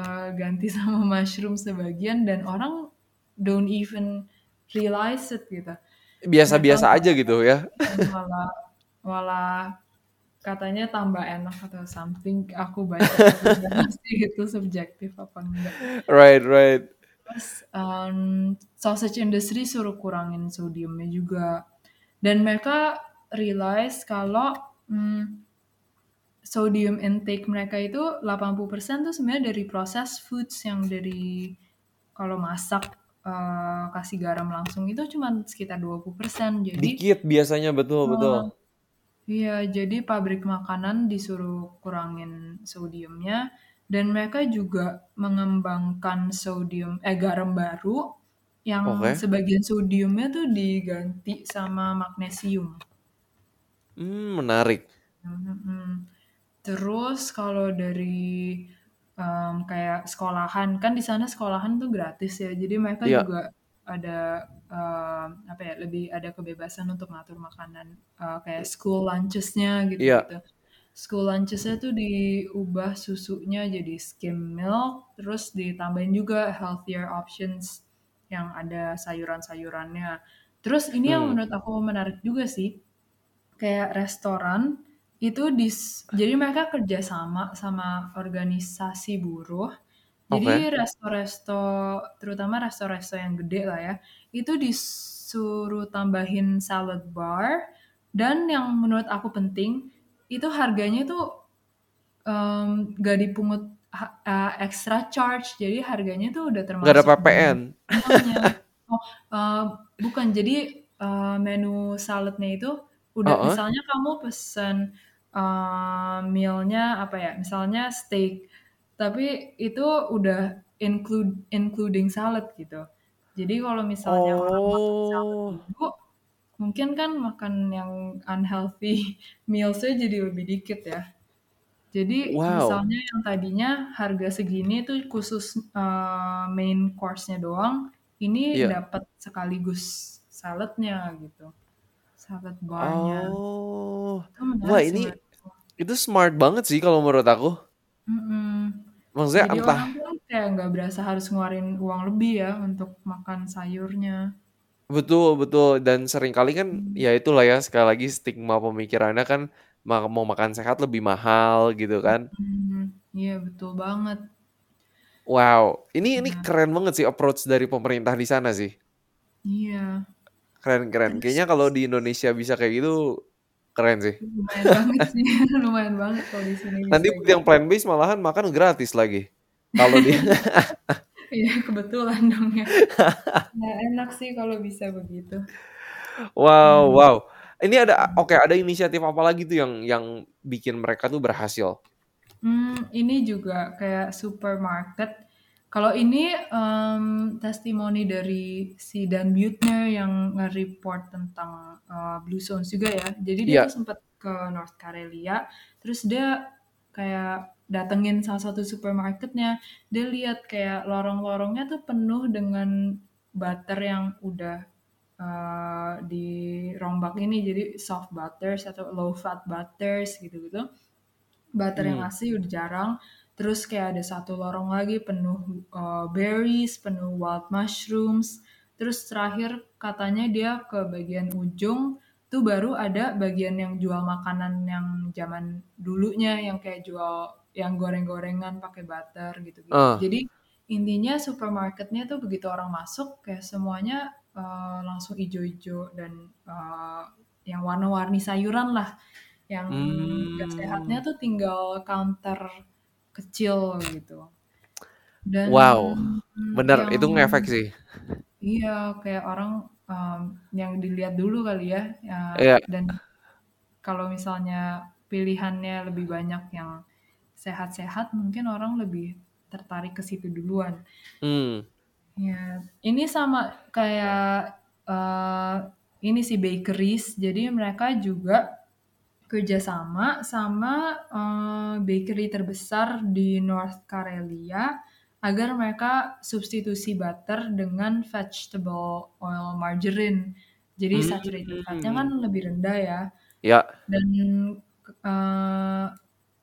eh, ganti <laughs> sama mushroom sebagian dan orang don't even realize it gitu. Biasa-biasa aja gitu ya. malah malah katanya tambah enak atau something. Aku baca <laughs> pasti itu subjektif apa enggak. Right, right. Terus um, sausage industry suruh kurangin sodiumnya juga. Dan mereka realize kalau hmm, sodium intake mereka itu 80% tuh sebenarnya dari processed foods yang dari kalau masak eh, kasih garam langsung itu cuma sekitar 20%. Jadi Dikit biasanya betul, betul. Iya, jadi pabrik makanan disuruh kurangin sodiumnya dan mereka juga mengembangkan sodium eh garam baru yang Oke. sebagian sodiumnya tuh diganti sama magnesium. Hmm, menarik. Mhm. Terus kalau dari em, kayak sekolahan kan di sana sekolahan tuh gratis ya, jadi mereka Iya. juga ada em, apa ya lebih ada kebebasan untuk ngatur makanan eh, kayak school lunches-nya Iya. gitu-gitu. School lunches-nya tuh diubah susunya jadi skim milk, terus ditambahin juga healthier options yang ada sayuran-sayurannya. Terus ini yang Hmm. menurut aku menarik juga sih, kayak restoran itu dis jadi mereka kerjasama sama organisasi buruh. Jadi resto-resto, terutama resto-resto yang gede lah ya, itu disuruh tambahin salad bar dan yang menurut aku penting itu harganya tuh em, gak dipungut eh, extra charge, jadi harganya tuh udah ada termasuk di PPN. menunya. Oh, eh, bukan, jadi eh, menu saladnya itu udah Heeh. misalnya kamu pesen eh, mealnya apa ya, misalnya steak, tapi itu udah include including salad gitu. Jadi kalau misalnya orang makan salad Oh. mungkin kan makan yang unhealthy <laughs> mealsnya jadi lebih dikit ya. Jadi Wow. misalnya yang tadinya harga segini tuh khusus uh, main course-nya doang, ini Iya. dapat sekaligus saladnya gitu. Salad bar-nya. Oh. Itu Wah, ini itu smart banget sih kalau menurut aku. Mm-mm. Maksudnya Jadi entah orang tuh kayak nggak berasa harus ngeluarin uang lebih ya untuk makan sayurnya. betul betul dan sering kali kan Hmm. ya itulah ya sekali lagi stigma pemikirannya kan ma- mau makan sehat lebih mahal gitu kan. Hmm, Iya betul banget. Wow, ini ini Nah, keren banget sih approach dari pemerintah di sana sih. iya. Keren keren. Terus Kayaknya kalau di Indonesia bisa kayak gitu keren sih. lumayan banget sih, <laughs> lumayan banget kalau di sini Nanti buat yang plant based malahan makan gratis lagi. Kalau dia <laughs> Iya kebetulan dong ya. Nah, enak sih kalau bisa begitu. wow Hmm. wow. Ini ada oke ada inisiatif apa lagi tuh yang yang bikin mereka tuh berhasil? Hmm, ini juga kayak supermarket. Kalau ini em, testimoni dari si Dan Buettner yang nge-report tentang uh, Blue Zones juga ya. Jadi dia tuh sempat ke North Karelia, terus dia kayak datengin salah satu supermarketnya. Dia lihat kayak lorong-lorongnya tuh penuh dengan butter yang udah uh, dirombak ini, jadi soft butters atau low fat butters gitu-gitu butter yang Hmm. asli udah jarang. Terus kayak ada satu lorong lagi penuh uh, berries, penuh wild mushrooms. Terus terakhir katanya dia ke bagian ujung tuh baru ada bagian yang jual makanan yang zaman dulunya yang kayak jual yang goreng-gorengan pakai butter gitu-gitu. Ah. Jadi intinya supermarketnya tuh begitu orang masuk kayak semuanya uh, langsung ijo-ijo dan uh, yang warna-warni sayuran lah yang gak sehatnya Hmm. tuh tinggal counter kecil gitu. Dan Wow. Bener, yang itu ngefek sih. iya kayak orang um, yang dilihat dulu kali ya, ya Iya. dan kalau misalnya pilihannya lebih banyak yang sehat-sehat, mungkin orang lebih tertarik ke situ duluan. Hmm. Ya, ini sama kayak eh, ini sih bakeries, jadi mereka juga kerjasama sama eh, bakery terbesar di North Karelia agar mereka substitusi butter dengan vegetable oil margarine. Jadi saturated fatnya kan Hmm. lebih rendah ya. Ya. Dan eh,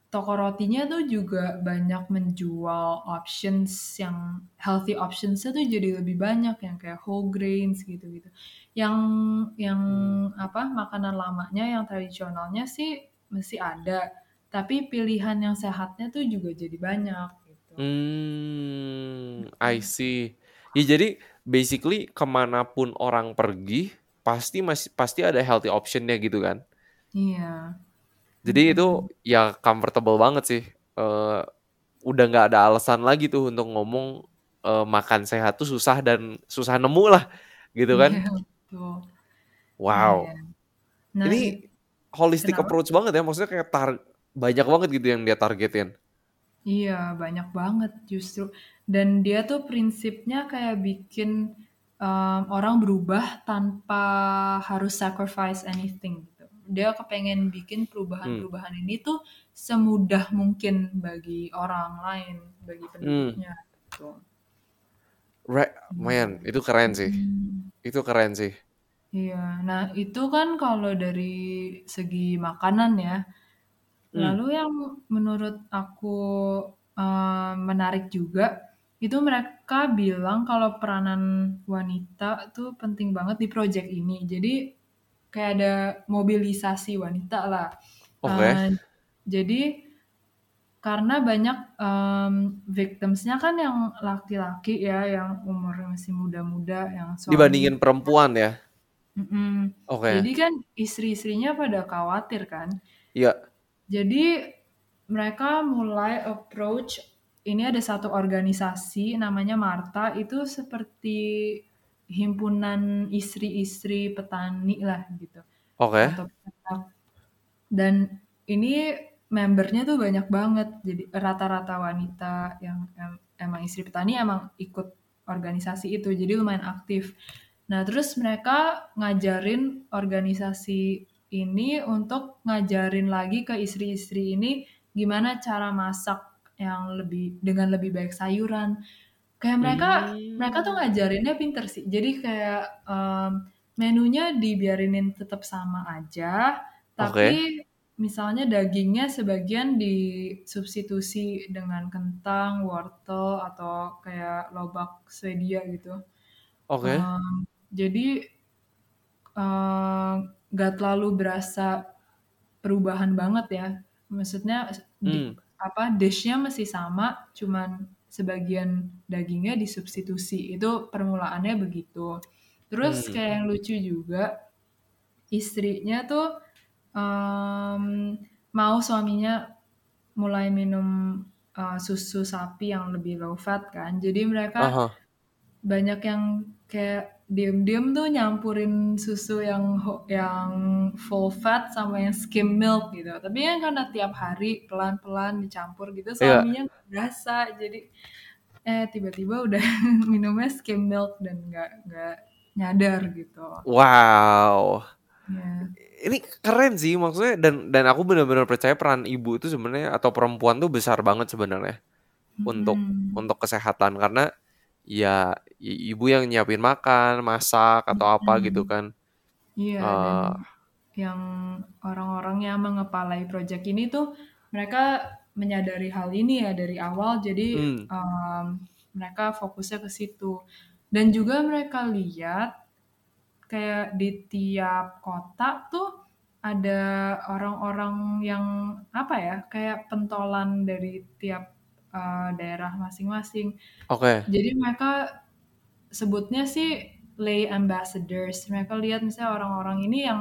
toko rotinya tuh juga banyak menjual options yang healthy optionsnya tuh jadi lebih banyak yang kayak whole grains gitu-gitu. Yang yang Hmm. apa makanan lamanya yang tradisionalnya sih masih ada, tapi pilihan yang sehatnya tuh juga jadi banyak gitu. Hmm, I see. Ya jadi basically ke mana pun orang pergi pasti masih pasti ada healthy optionnya gitu kan. Iya. Jadi itu Mm-mm. ya comfortable banget sih. Eh, udah nggak ada alasan lagi tuh untuk ngomong eh, makan sehat tuh susah dan susah nemu lah gitu kan. Iya betul. Wow. Iya. Nah, Ini holistic kenapa? approach banget ya. Maksudnya kayak tar banyak banget gitu yang dia targetin. Iya, banyak banget justru. Dan dia tuh prinsipnya kayak bikin um, orang berubah tanpa harus sacrifice anything gitu. Dia kepengen bikin Hmm. perubahan-perubahan ini tuh semudah mungkin bagi orang lain, bagi Hmm. penduduknya gitu. Right, man, itu keren sih. Hmm. Itu keren sih. Iya, nah itu kan kalau dari segi makanan ya. Hmm. Lalu yang menurut aku eh, menarik juga itu mereka bilang kalau peranan wanita tuh penting banget di project ini. Jadi kayak ada mobilisasi wanita lah. Oke. Eh, jadi karena banyak em, victimsnya kan yang laki-laki ya, yang umurnya masih muda-muda, yang suami Dibandingin perempuan ya. Mm-mm. Oke. Jadi kan istri-istrinya pada khawatir kan. Iya. Jadi mereka mulai approach ini ada satu organisasi namanya Marta itu seperti himpunan istri-istri petani lah gitu Oke. atau peternak. Dan ini membernya tuh banyak banget. Jadi rata-rata wanita yang em- emang istri petani emang ikut organisasi itu. Jadi lumayan aktif. Nah, terus mereka ngajarin organisasi ini untuk ngajarin lagi ke istri-istri ini gimana cara masak yang lebih dengan lebih baik sayuran. Kayak mereka mereka tuh Hmm. ngajarinnya pinter sih. Jadi kayak um, menunya dibiarinin tetap sama aja, tapi misalnya dagingnya sebagian disubstitusi dengan kentang, wortel, atau kayak lobak Swedia gitu. Oke. Um, jadi uh, nggak terlalu berasa perubahan banget ya. Maksudnya di, Hmm. apa dishnya masih sama, cuman sebagian dagingnya disubstitusi. Itu permulaannya begitu. Terus Hmm. kayak yang lucu juga, istrinya tuh um, mau suaminya mulai minum uh, susu sapi yang lebih low fat kan. Jadi mereka Aha. banyak yang kayak diem-diem tuh nyampurin susu yang yang full fat sama yang skim milk gitu. Tapi kan karena tiap hari pelan-pelan dicampur gitu Iya. suaminya nggak berasa. Jadi eh tiba-tiba udah <laughs> minumnya skim milk dan nggak nggak nyadar gitu. Wow. Ya. Ini keren sih maksudnya dan dan aku benar-benar percaya peran ibu itu sebenarnya atau perempuan tuh besar banget sebenarnya untuk Mm-mm. untuk kesehatan karena ya ibu yang nyiapin makan, masak atau apa gitu Mm-mm. kan. Iya dan Eh, yang orang-orang yang mengepalai proyek ini tuh mereka menyadari hal ini ya dari awal jadi hmm, um, mereka fokusnya ke situ dan juga mereka lihat kayak di tiap kota tuh ada orang-orang yang apa ya kayak pentolan dari tiap uh, daerah masing-masing oke. jadi mereka sebutnya sih lay ambassadors. Mereka lihat misalnya orang-orang ini yang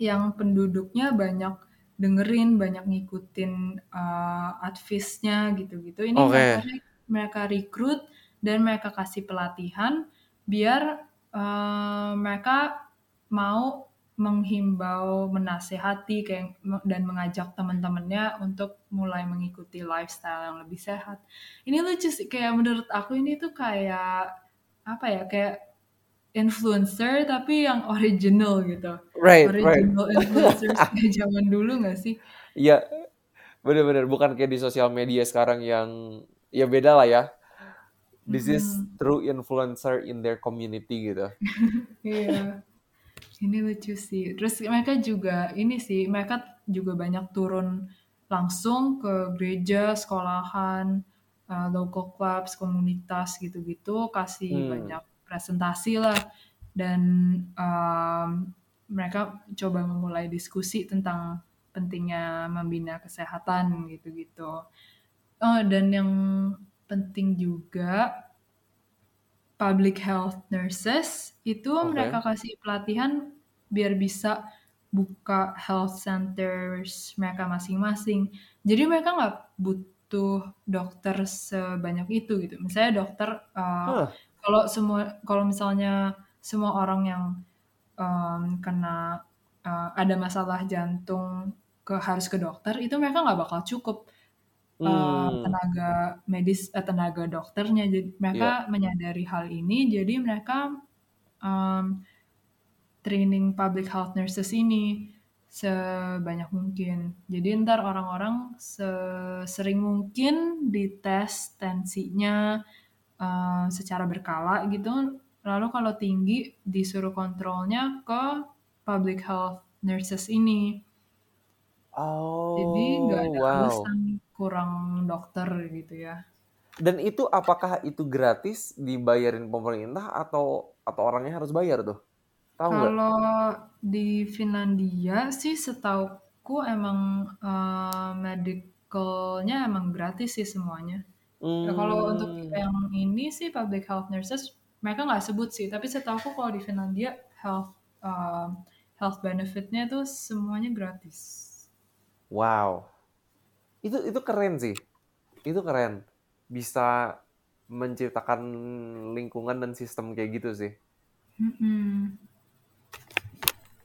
yang penduduknya banyak dengerin, banyak ngikutin uh, advice-nya gitu-gitu. Ini mereka Oke. mereka rekrut dan mereka kasih pelatihan biar uh, mereka mau menghimbau, menasehati kayak dan mengajak teman-temannya untuk mulai mengikuti lifestyle yang lebih sehat. Ini lucu sih kayak menurut aku ini tuh kayak apa ya kayak influencer tapi yang original gitu. Right, right. Original <laughs> influencers kayak zaman dulu gak sih? Iya, bener-bener bukan kayak di sosial media sekarang yang ya beda lah ya. This is true influencer in their community gitu. <laughs> Iya. Ini lucu sih. Terus mereka juga ini sih, mereka juga banyak turun langsung ke gereja, sekolahan, uh, local clubs, komunitas gitu-gitu, kasih Hmm. banyak presentasi lah. Dan um, mereka coba memulai diskusi tentang pentingnya membina kesehatan gitu-gitu. Oh, dan yang penting juga public health nurses itu Oke. mereka kasih pelatihan biar bisa buka health centers mereka masing-masing. Jadi mereka nggak butuh dokter sebanyak itu gitu. Misalnya dokter uh, Huh. kalau semua kalau misalnya semua orang yang um, kena uh, ada masalah jantung ke harus ke dokter itu mereka nggak bakal cukup uh, Hmm. tenaga medis eh, tenaga dokternya. Jadi mereka Iya. menyadari hal ini. Jadi mereka um, training public health nurses ini sebanyak mungkin. Jadi ntar orang-orang sering mungkin dites tensinya uh, secara berkala gitu. Lalu kalau tinggi disuruh kontrolnya ke public health nurses ini jadi nggak Oh, ada wow. alasan kurang dokter gitu ya. Dan itu apakah itu gratis dibayarin pemerintah atau atau orangnya harus bayar tuh? Tahu? Kalau di Finlandia sih setauku emang uh, medicalnya emang gratis sih semuanya. Ya, kalau untuk Hmm. yang ini sih public health nurses mereka nggak sebut sih, tapi setauku kalau di Finlandia health uh, health benefitnya tuh semuanya gratis. Wow. Itu itu keren sih. Itu keren. Bisa menciptakan lingkungan dan sistem kayak gitu sih.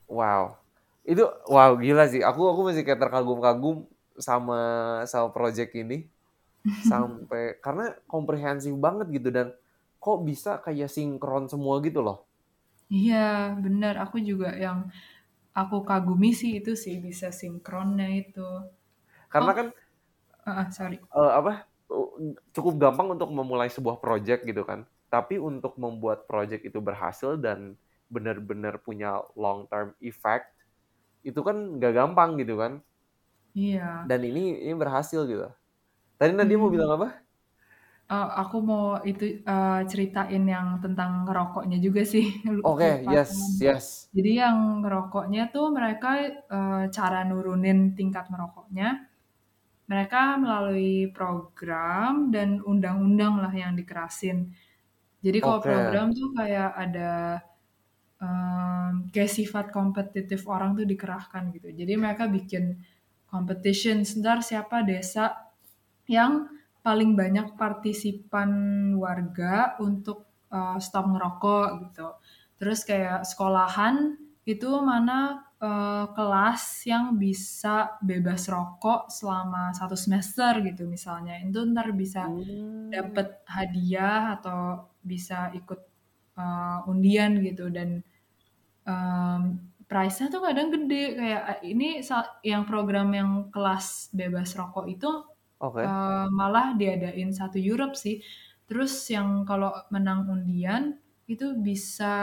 Wow. Itu wow gila sih. Aku aku masih kayak terkagum-kagum sama sama project ini <laughs> sampai karena komprehensif banget gitu dan kok bisa kayak sinkron semua gitu loh. Iya, benar. Aku juga yang aku kagumi sih itu sih bisa sinkronnya itu. Karena Oh, kan uh, sorry. uh, apa cukup gampang untuk memulai sebuah project gitu kan. Tapi untuk membuat project itu berhasil dan benar-benar punya long term effect itu kan nggak gampang gitu kan. Iya. Dan ini ini berhasil gitu. Tadi Nadia mau Hmm. bilang apa? Uh, aku mau itu uh, ceritain yang tentang ngerokoknya juga sih. <laughs> Oke, okay, yes, yes. Jadi yang ngerokoknya tuh mereka uh, cara nurunin tingkat merokoknya. Mereka melalui program dan undang-undang lah yang dikerasin. Jadi kalau okay. program tuh kayak ada um, kayak sifat kompetitif orang tuh dikerahkan gitu. Jadi mereka bikin competition. Sebentar siapa desa yang paling banyak partisipan warga untuk uh, stop ngerokok gitu. Terus kayak sekolahan itu mana uh, kelas yang bisa bebas rokok selama satu semester gitu misalnya. Itu ntar bisa hmm. dapat hadiah atau bisa ikut uh, undian gitu dan um, price-nya tuh kadang gede kayak ini yang program yang kelas bebas rokok itu Okay. Uh, malah diadain satu Europe sih. Terus yang kalau menang undian itu bisa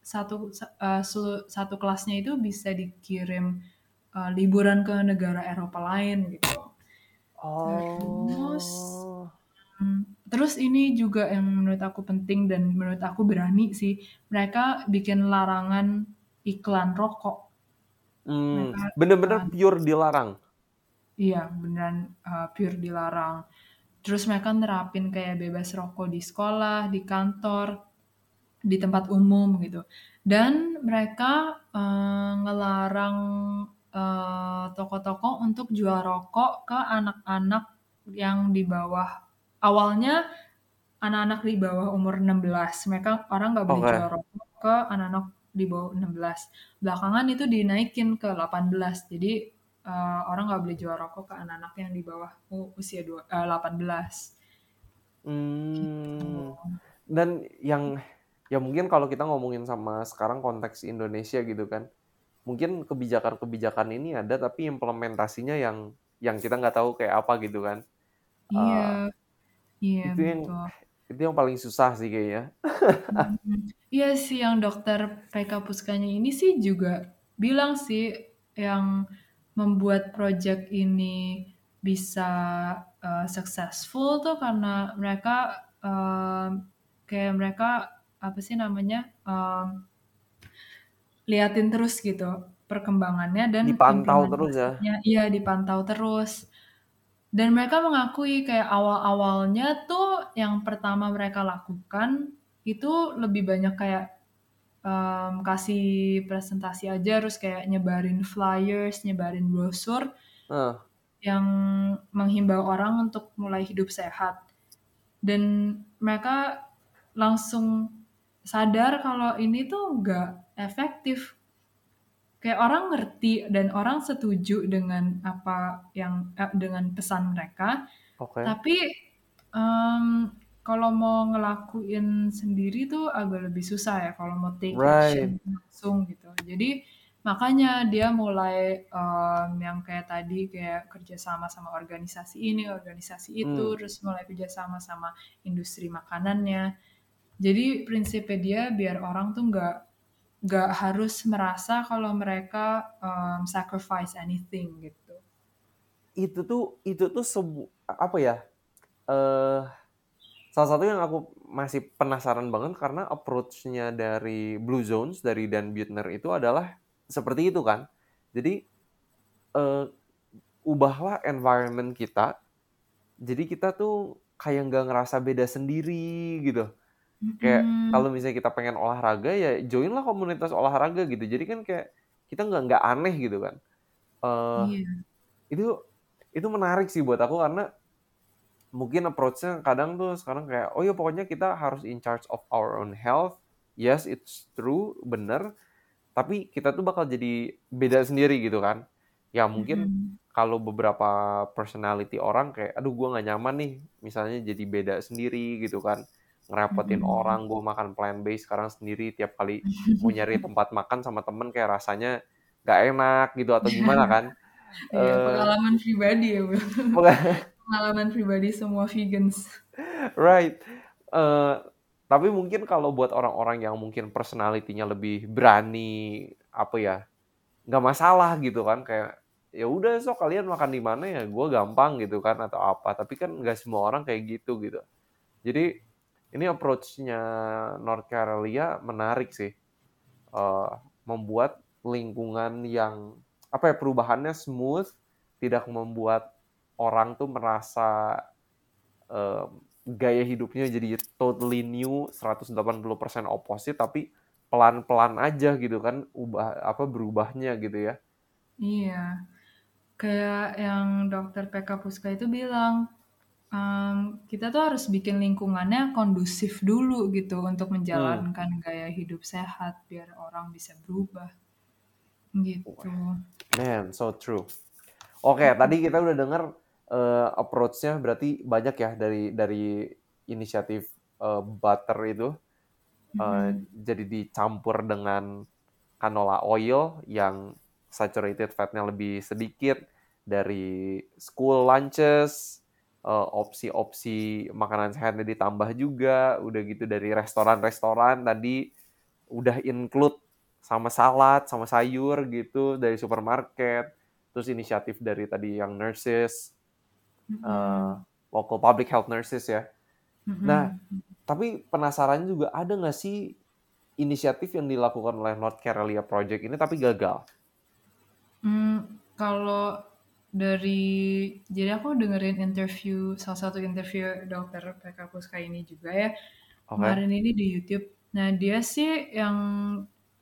satu uh, satu kelasnya itu bisa dikirim uh, liburan ke negara Eropa lain gitu. Oh. Terus, hmm, terus ini juga yang menurut aku penting dan menurut aku berani sih. Mereka bikin larangan iklan rokok. Hmm, bener-bener pure dilarang. Iya, beneran uh, pure dilarang. Terus mereka nerapin kayak bebas rokok di sekolah, di kantor, di tempat umum gitu. Dan mereka uh, ngelarang toko-toko uh, untuk jual rokok ke anak-anak yang di bawah awalnya anak-anak di bawah umur 16. Mereka orang nggak boleh okay. jual rokok ke anak-anak di bawah 16. Belakangan itu dinaikin ke 18. Jadi uh, orang nggak boleh jual rokok ke anak-anak yang di bawah usia dua, uh, 18. Hmm, gitu. Dan yang ya mungkin kalau kita ngomongin sama sekarang konteks Indonesia gitu kan, mungkin kebijakan-kebijakan ini ada tapi implementasinya yang yang kita nggak tahu kayak apa gitu kan. Iya, uh, iya itu betul. yang itu yang paling susah sih kayaknya. hmm, iya sih yang dokter PK Puskanya ini sih juga bilang sih yang membuat project ini bisa uh, successful tuh karena mereka uh, kayak mereka apa sih namanya um, liatin terus gitu perkembangannya dan dipantau terus ya? iya dipantau terus. Dan mereka mengakui kayak awal-awalnya tuh yang pertama mereka lakukan itu lebih banyak kayak um, kasih presentasi aja terus kayak nyebarin flyers, nyebarin brosur uh. yang menghimbau orang untuk mulai hidup sehat. Dan mereka langsung sadar kalau ini tuh nggak efektif. Kayak orang ngerti dan orang setuju dengan apa yang eh, dengan pesan mereka. Okay. Tapi um, kalau mau ngelakuin sendiri tuh agak lebih susah ya kalau mau take right. action langsung gitu. Jadi makanya dia mulai um, yang kayak tadi kayak kerjasama sama organisasi ini, organisasi itu, hmm. terus mulai kerjasama sama industri makanannya. Jadi prinsipnya dia biar orang tuh nggak nggak harus merasa kalau mereka um, sacrifice anything gitu. Itu tuh itu tuh sebu apa ya? Uh, salah satu yang aku masih penasaran banget karena approach-nya dari Blue Zones dari Dan Buettner itu adalah seperti itu kan. Jadi uh, ubahlah environment kita. Jadi kita tuh kayak nggak ngerasa beda sendiri gitu. Mm-hmm. Kayak kalau misalnya kita pengen olahraga ya joinlah komunitas olahraga gitu. Jadi kan kayak kita nggak nggak aneh gitu kan. Uh, yeah. Itu itu menarik sih buat aku karena mungkin approach-nya kadang tuh sekarang kayak oh ya pokoknya kita harus in charge of our own health. Yes, it's true, bener tapi kita tuh bakal jadi beda sendiri gitu kan ya mungkin mm-hmm. kalau beberapa personality orang kayak aduh gue nggak nyaman nih misalnya jadi beda sendiri gitu kan ngerepotin Mhm. orang, gue makan plant based sekarang sendiri tiap kali <laughs> mau nyari tempat makan sama temen kayak rasanya nggak enak gitu atau gimana kan? Iya, Eh, pengalaman pribadi ya. Pengalaman pribadi semua vegans. right. Eh, tapi mungkin kalau buat orang-orang yang mungkin personality-nya lebih berani, apa ya, nggak masalah gitu kan, kayak ya udah sok kalian makan di mana ya, gue gampang gitu kan atau apa. Tapi kan nggak semua orang kayak gitu gitu. Jadi ini approach-nya North Carolina menarik sih, Eh, membuat lingkungan yang apa ya perubahannya smooth, tidak membuat orang tuh merasa eh, gaya hidupnya jadi totally new 180% opposite tapi pelan-pelan aja gitu kan ubah apa berubahnya gitu ya. Iya, kayak yang dokter PK Puska itu bilang, em, kita tuh harus bikin lingkungannya kondusif dulu gitu untuk Hmm. menjalankan gaya hidup sehat biar orang bisa berubah. Gitu. Man, so true. Oke, tadi kita udah denger eh, approach-nya berarti banyak ya dari dari inisiatif eh, butter itu eh, Mhm. jadi dicampur dengan canola oil yang saturated fatnya lebih sedikit dari school lunches eh, opsi-opsi makanan sehatnya ditambah juga udah gitu dari restoran-restoran tadi udah include sama salad sama sayur gitu dari supermarket terus inisiatif dari tadi yang nurses Eh, local public health nurses ya Mhm. nah tapi penasaran juga ada nggak sih inisiatif yang dilakukan oleh North Carolina Project ini tapi gagal Hmm, kalau dari jadi aku dengerin interview salah satu interview dokter PK Puska ini juga ya oke kemarin ini di YouTube. Nah dia sih yang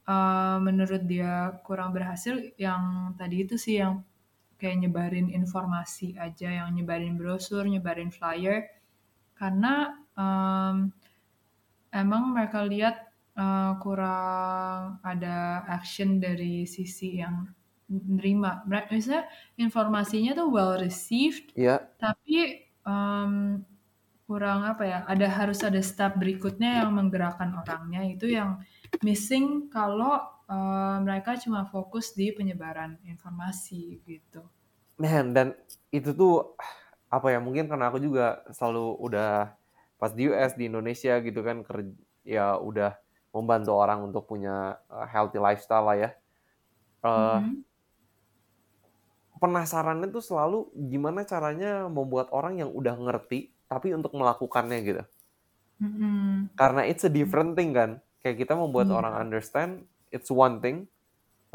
uh, menurut dia kurang berhasil yang tadi itu sih yang kayak nyebarin informasi aja, yang nyebarin brosur, nyebarin flyer, karena um, emang mereka lihat uh, kurang ada action dari sisi yang nerima. Misalnya informasinya tuh well received, Iya tapi um, kurang apa ya? Ada harus ada step berikutnya yang menggerakkan orangnya itu yang missing kalau uh, mereka cuma fokus di penyebaran informasi gitu. man dan itu tuh apa ya mungkin karena aku juga selalu udah pas di US di Indonesia gitu kan kerja ya udah membantu orang untuk punya uh, healthy lifestyle lah ya Eh, Mhm. penasarannya tuh selalu gimana caranya membuat orang yang udah ngerti tapi untuk melakukannya gitu Mhm. karena it's a different thing kan kayak kita membuat Iya. orang understand it's one thing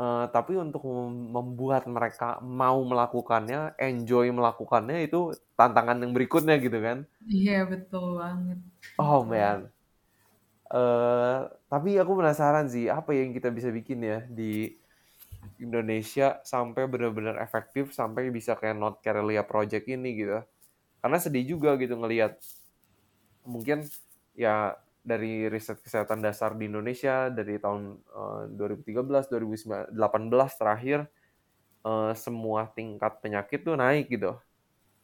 eh, tapi untuk mem- membuat mereka mau melakukannya enjoy melakukannya itu tantangan yang berikutnya gitu kan. Iya betul banget. oh man. Eh tapi aku penasaran sih apa yang kita bisa bikin ya di Indonesia sampai benar-benar efektif sampai bisa kayak North Carolina Project ini gitu. Karena sedih juga gitu ngelihat mungkin ya dari riset kesehatan dasar di Indonesia dari tahun eh, 2013 2018 terakhir eh, semua tingkat penyakit tuh naik gitu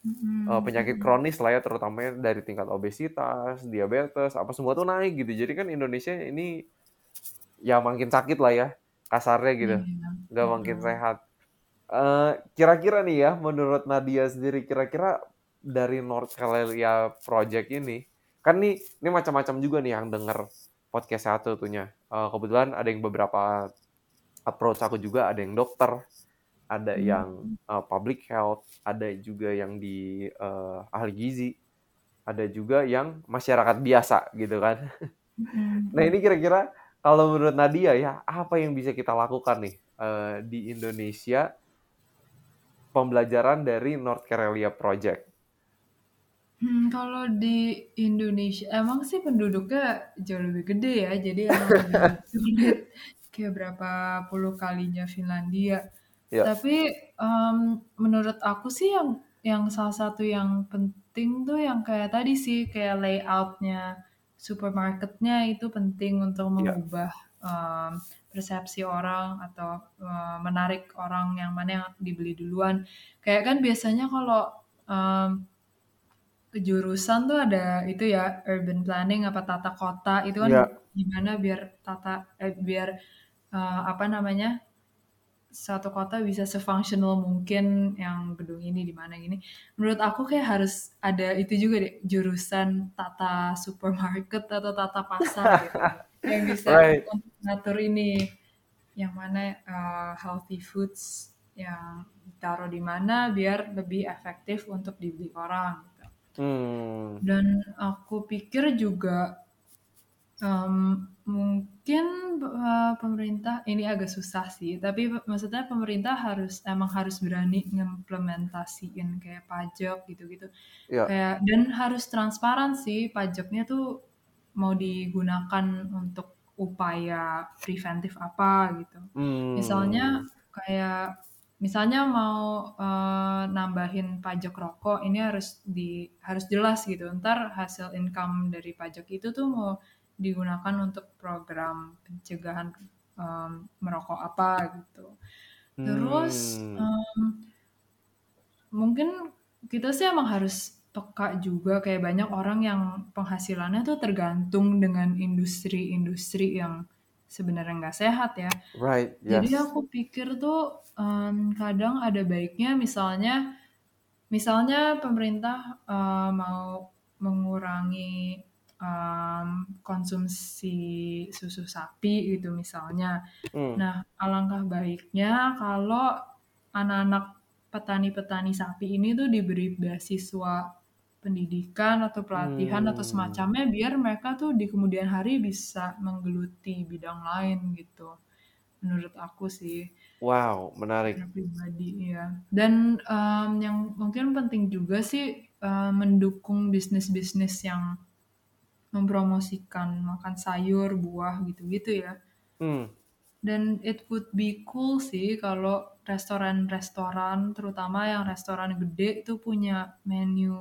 Mhm. Eh, penyakit kronis lah ya terutama dari tingkat obesitas diabetes apa semua tuh naik gitu jadi kan Indonesia ini ya makin sakit lah ya kasarnya gitu Iya, nggak makin betul. sehat Eh, kira-kira nih ya menurut Nadia sendiri kira-kira dari North Carolina Project ini kan nih ini macam-macam juga nih yang denger podcast sehat satunya Eh, kebetulan ada yang beberapa approach aku juga ada yang dokter ada Hmm. yang uh, public health ada juga yang di uh, ahli gizi ada juga yang masyarakat biasa gitu kan Mhm. nah ini kira-kira kalau menurut Nadia ya apa yang bisa kita lakukan nih uh, di Indonesia pembelajaran dari North Carolina Project Hmm, kalau di Indonesia emang sih penduduknya jauh lebih gede ya, jadi emang <laughs> lebih sulit kayak berapa puluh kalinya Finlandia. ya Tapi em, menurut aku sih yang yang salah satu yang penting tuh yang kayak tadi sih kayak layoutnya supermarketnya itu penting untuk ya mengubah em, persepsi orang atau eh, menarik orang yang mana yang dibeli duluan. Kayak kan biasanya kalau em, jurusan tuh ada itu ya urban planning apa tata kota itu kan Iya. gimana biar tata eh, biar eh, apa namanya satu kota bisa sefunctional mungkin yang gedung ini di mana gini. Menurut aku kayak harus ada itu juga deh jurusan tata supermarket atau tata pasar gitu <laughs> yang bisa Right. ngatur ini yang mana uh, healthy foods yang taruh di mana biar lebih efektif untuk dibeli orang. Hmm. Dan aku pikir juga um, mungkin uh, pemerintah ini agak susah sih, tapi maksudnya pemerintah harus emang harus berani ngimplementasiin kayak pajak gitu-gitu. Iya. Kayak dan harus transparan sih pajaknya tuh mau digunakan untuk upaya preventif apa gitu. Hmm. Misalnya kayak misalnya mau uh, nambahin pajak rokok ini harus di harus jelas gitu. Ntar hasil income dari pajak itu tuh mau digunakan untuk program pencegahan um, merokok apa gitu. Terus Hmm. um, mungkin kita sih emang harus peka juga kayak banyak orang yang penghasilannya tuh tergantung dengan industri-industri yang sebenarnya nggak sehat ya. Right. Jadi Yes. aku pikir tuh um, kadang ada baiknya misalnya misalnya pemerintah uh, mau mengurangi um, konsumsi susu sapi gitu misalnya. Hmm. Nah, alangkah baiknya kalau anak-anak petani-petani sapi ini tuh diberi beasiswa pendidikan atau pelatihan atau Hmm. semacamnya biar mereka tuh di kemudian hari bisa menggeluti bidang lain gitu. Menurut aku sih Wow, menarik. pribadi ya. Dan um, yang mungkin penting juga sih uh, mendukung bisnis-bisnis yang mempromosikan makan sayur, buah gitu-gitu ya. Hmm. Dan it would be cool sih kalau restoran-restoran, terutama yang restoran gede itu punya menu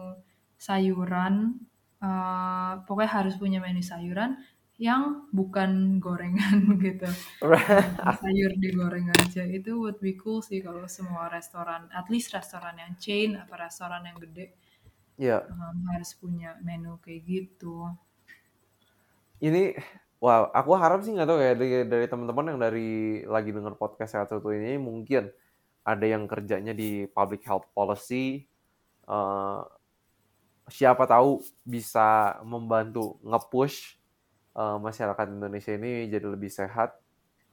sayuran. uh, pokoknya harus punya menu sayuran yang bukan gorengan <laughs> gitu. <laughs> Sayur digoreng aja. Itu would be cool sih kalau semua restoran, at least restoran yang chain atau restoran yang gede Ya, um, harus punya menu kayak gitu. ini wow, aku harap sih nggak tahu ya dari, dari teman-teman yang dari lagi denger podcast sehat satu ini mungkin ada yang kerjanya di public health policy, eh, siapa tahu bisa membantu nge-push eh, masyarakat Indonesia ini jadi lebih sehat.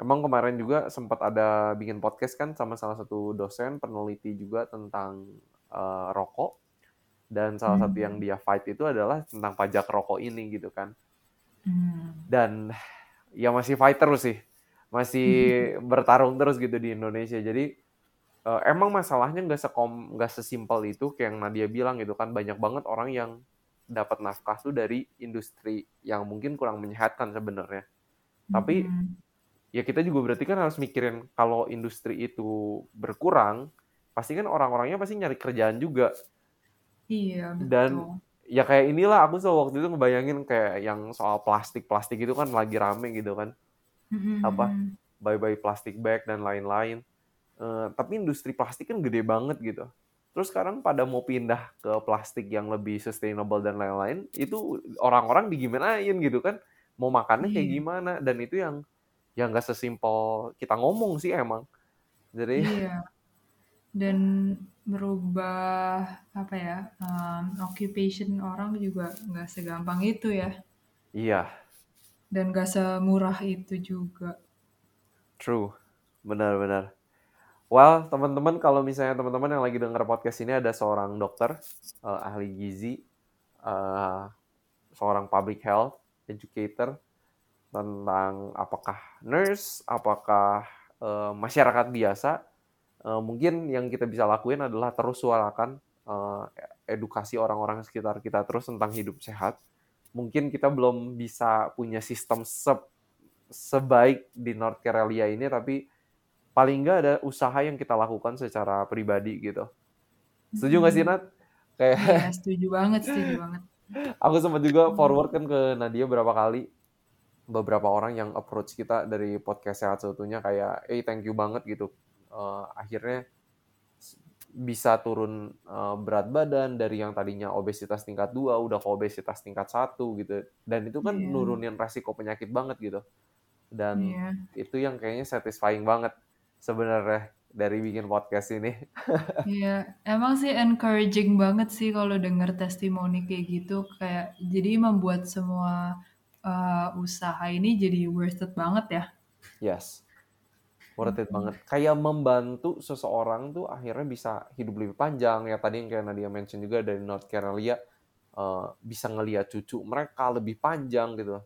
Emang kemarin juga sempat ada bikin podcast kan sama salah satu dosen peneliti juga tentang eh, rokok dan salah satu yang Hmm. dia fight itu adalah tentang pajak rokok ini gitu kan. Hmm. Dan ya masih fight terus sih, masih <laughs> bertarung terus gitu di Indonesia. Jadi eh, emang masalahnya nggak sekom nggak sesimpel itu kayak yang Nadia bilang gitu kan banyak banget orang yang dapat nafkah tuh dari industri yang mungkin kurang menyehatkan sebenarnya. Tapi Mm-mm. ya kita juga berarti kan harus mikirin kalau industri itu berkurang, pasti kan orang-orangnya pasti nyari kerjaan juga. Iya, Dan betul. ya kayak inilah aku selalu waktu itu ngebayangin kayak yang soal plastik-plastik itu kan lagi rame gitu kan. Apa Mm-mm. bye-bye plastik bag dan lain-lain. Eh, tapi industri plastik kan gede banget gitu. Terus sekarang pada mau pindah ke plastik yang lebih sustainable dan lain-lain, itu orang-orang digimanain gitu kan. Mau makannya kayak Iya. gimana dan itu yang yang nggak sesimpel kita ngomong sih emang. Jadi Iya. Dan merubah apa ya um, occupation orang juga nggak segampang itu ya. iya, Dan nggak semurah itu juga. true. Benar-benar. Well, teman-teman kalau misalnya teman-teman yang lagi denger podcast ini ada seorang dokter, eh, ahli gizi, eh, seorang public health educator tentang apakah nurse, apakah eh, masyarakat biasa, eh, mungkin yang kita bisa lakuin adalah terus suarakan eh, edukasi orang-orang sekitar kita terus tentang hidup sehat. Mungkin kita belum bisa punya sistem se- sebaik di North Carolina ini, tapi paling nggak ada usaha yang kita lakukan secara pribadi gitu. Setuju nggak sih Mm-mm. Nat? Kayak Iya, setuju banget, setuju banget. <laughs> aku sempat juga Hmm. forward kan ke Nadia berapa kali beberapa orang yang approach kita dari podcast sehat seutuhnya kayak eh thank you banget gitu Eh, akhirnya bisa turun uh, berat badan dari yang tadinya obesitas tingkat 2 udah ke obesitas tingkat 1 gitu. Dan itu kan yeah. nurunin resiko penyakit banget gitu. Dan yeah. itu yang kayaknya satisfying banget sebenarnya dari bikin podcast ini. <laughs> Iya, emang sih encouraging banget sih kalau denger testimoni kayak gitu kayak jadi membuat semua uh, usaha ini jadi worth it banget ya. Yes worth it banget. Kayak membantu seseorang tuh akhirnya bisa hidup lebih panjang. Ya tadi yang kayak Nadia mention juga dari North Carolina uh, bisa ngeliat cucu mereka lebih panjang gitu.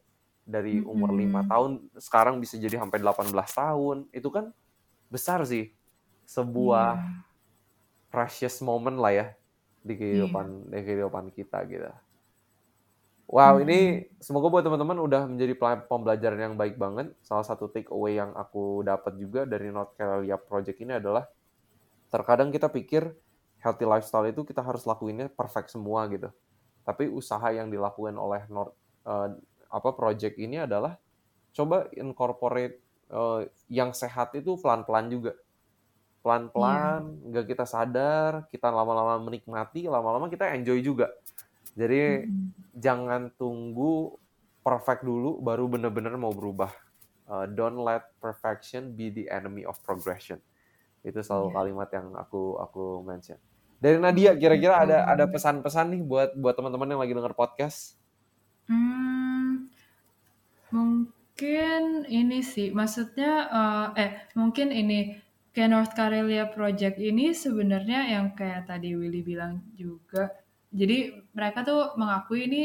Dari umur lima -hmm. tahun sekarang bisa jadi sampai 18 tahun. Itu kan besar sih. Sebuah yeah. precious moment lah ya di kehidupan yeah. di kehidupan kita gitu. Wow, hmm. ini semoga buat teman-teman udah menjadi pembelajaran yang baik banget. Salah satu take away yang aku dapat juga dari North Carolina Project ini adalah terkadang kita pikir healthy lifestyle itu kita harus lakuinnya perfect semua gitu. Tapi usaha yang dilakukan oleh North uh, apa project ini adalah coba incorporate uh, yang sehat itu pelan-pelan juga. Pelan-pelan, yeah. nggak kita sadar, kita lama-lama menikmati, lama-lama kita enjoy juga. Jadi hmm. jangan tunggu perfect dulu baru benar-benar mau berubah. Uh, don't let perfection be the enemy of progression. Itu selalu yeah. kalimat yang aku aku mention. Dari Nadia kira-kira ada ada pesan-pesan nih buat buat teman-teman yang lagi denger podcast? Hmm, mungkin ini sih, maksudnya uh, eh mungkin ini kayak North Karelia Project ini sebenarnya yang kayak tadi Willy bilang juga jadi mereka tuh mengakui ini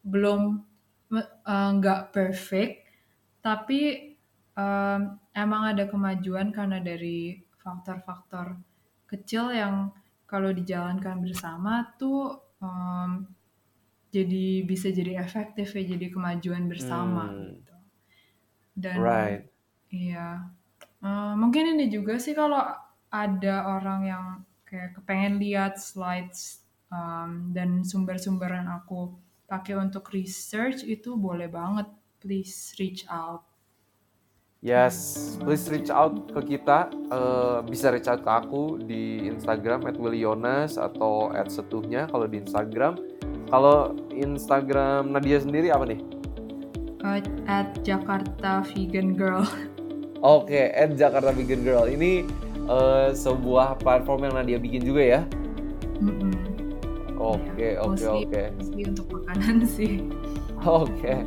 belum eh, nggak uh, perfect, tapi um, emang ada kemajuan karena dari faktor-faktor kecil yang kalau dijalankan bersama tuh um, jadi bisa jadi efektif ya, jadi kemajuan bersama hmm. Dan right. iya, uh, mungkin ini juga sih kalau ada orang yang kayak kepengen lihat slides um, dan sumber-sumber yang aku pakai untuk research itu boleh banget please reach out Yes, please reach out ke kita. Uh, bisa reach out ke aku di Instagram @willionas atau @setuhnya kalau di Instagram. Kalau Instagram Nadia sendiri apa nih? Uh, at Jakarta Vegan Girl. Oke, okay, at Jakarta Vegan Girl. Ini uh, sebuah platform yang Nadia bikin juga ya? Oke, oke, oke. Mostly untuk makanan sih. Oke. Okay.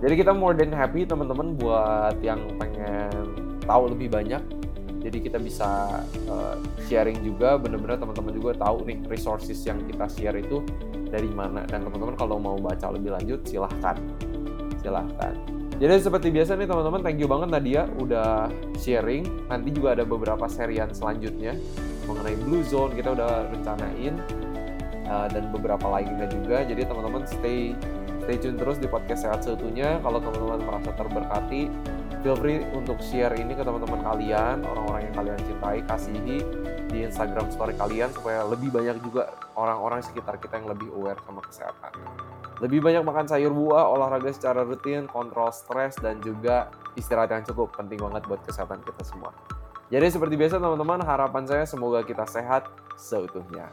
Jadi kita more than happy teman-teman buat yang pengen tahu lebih banyak. Jadi kita bisa uh, sharing juga, bener-bener teman-teman juga tahu nih resources yang kita share itu dari mana. Dan teman-teman kalau mau baca lebih lanjut silahkan, silahkan. Jadi seperti biasa nih teman-teman, thank you banget Nadia udah sharing. Nanti juga ada beberapa serian selanjutnya mengenai Blue Zone kita udah rencanain uh, dan beberapa lainnya juga. Jadi teman-teman stay stay tune terus di podcast sehat seutuhnya. Kalau teman-teman merasa terberkati, feel free untuk share ini ke teman-teman kalian, orang-orang yang kalian cintai, kasihi di Instagram story kalian supaya lebih banyak juga orang-orang sekitar kita yang lebih aware sama kesehatan. Lebih banyak makan sayur buah, olahraga secara rutin, kontrol stres, dan juga istirahat yang cukup. Penting banget buat kesehatan kita semua. Jadi seperti biasa teman-teman, harapan saya semoga kita sehat seutuhnya.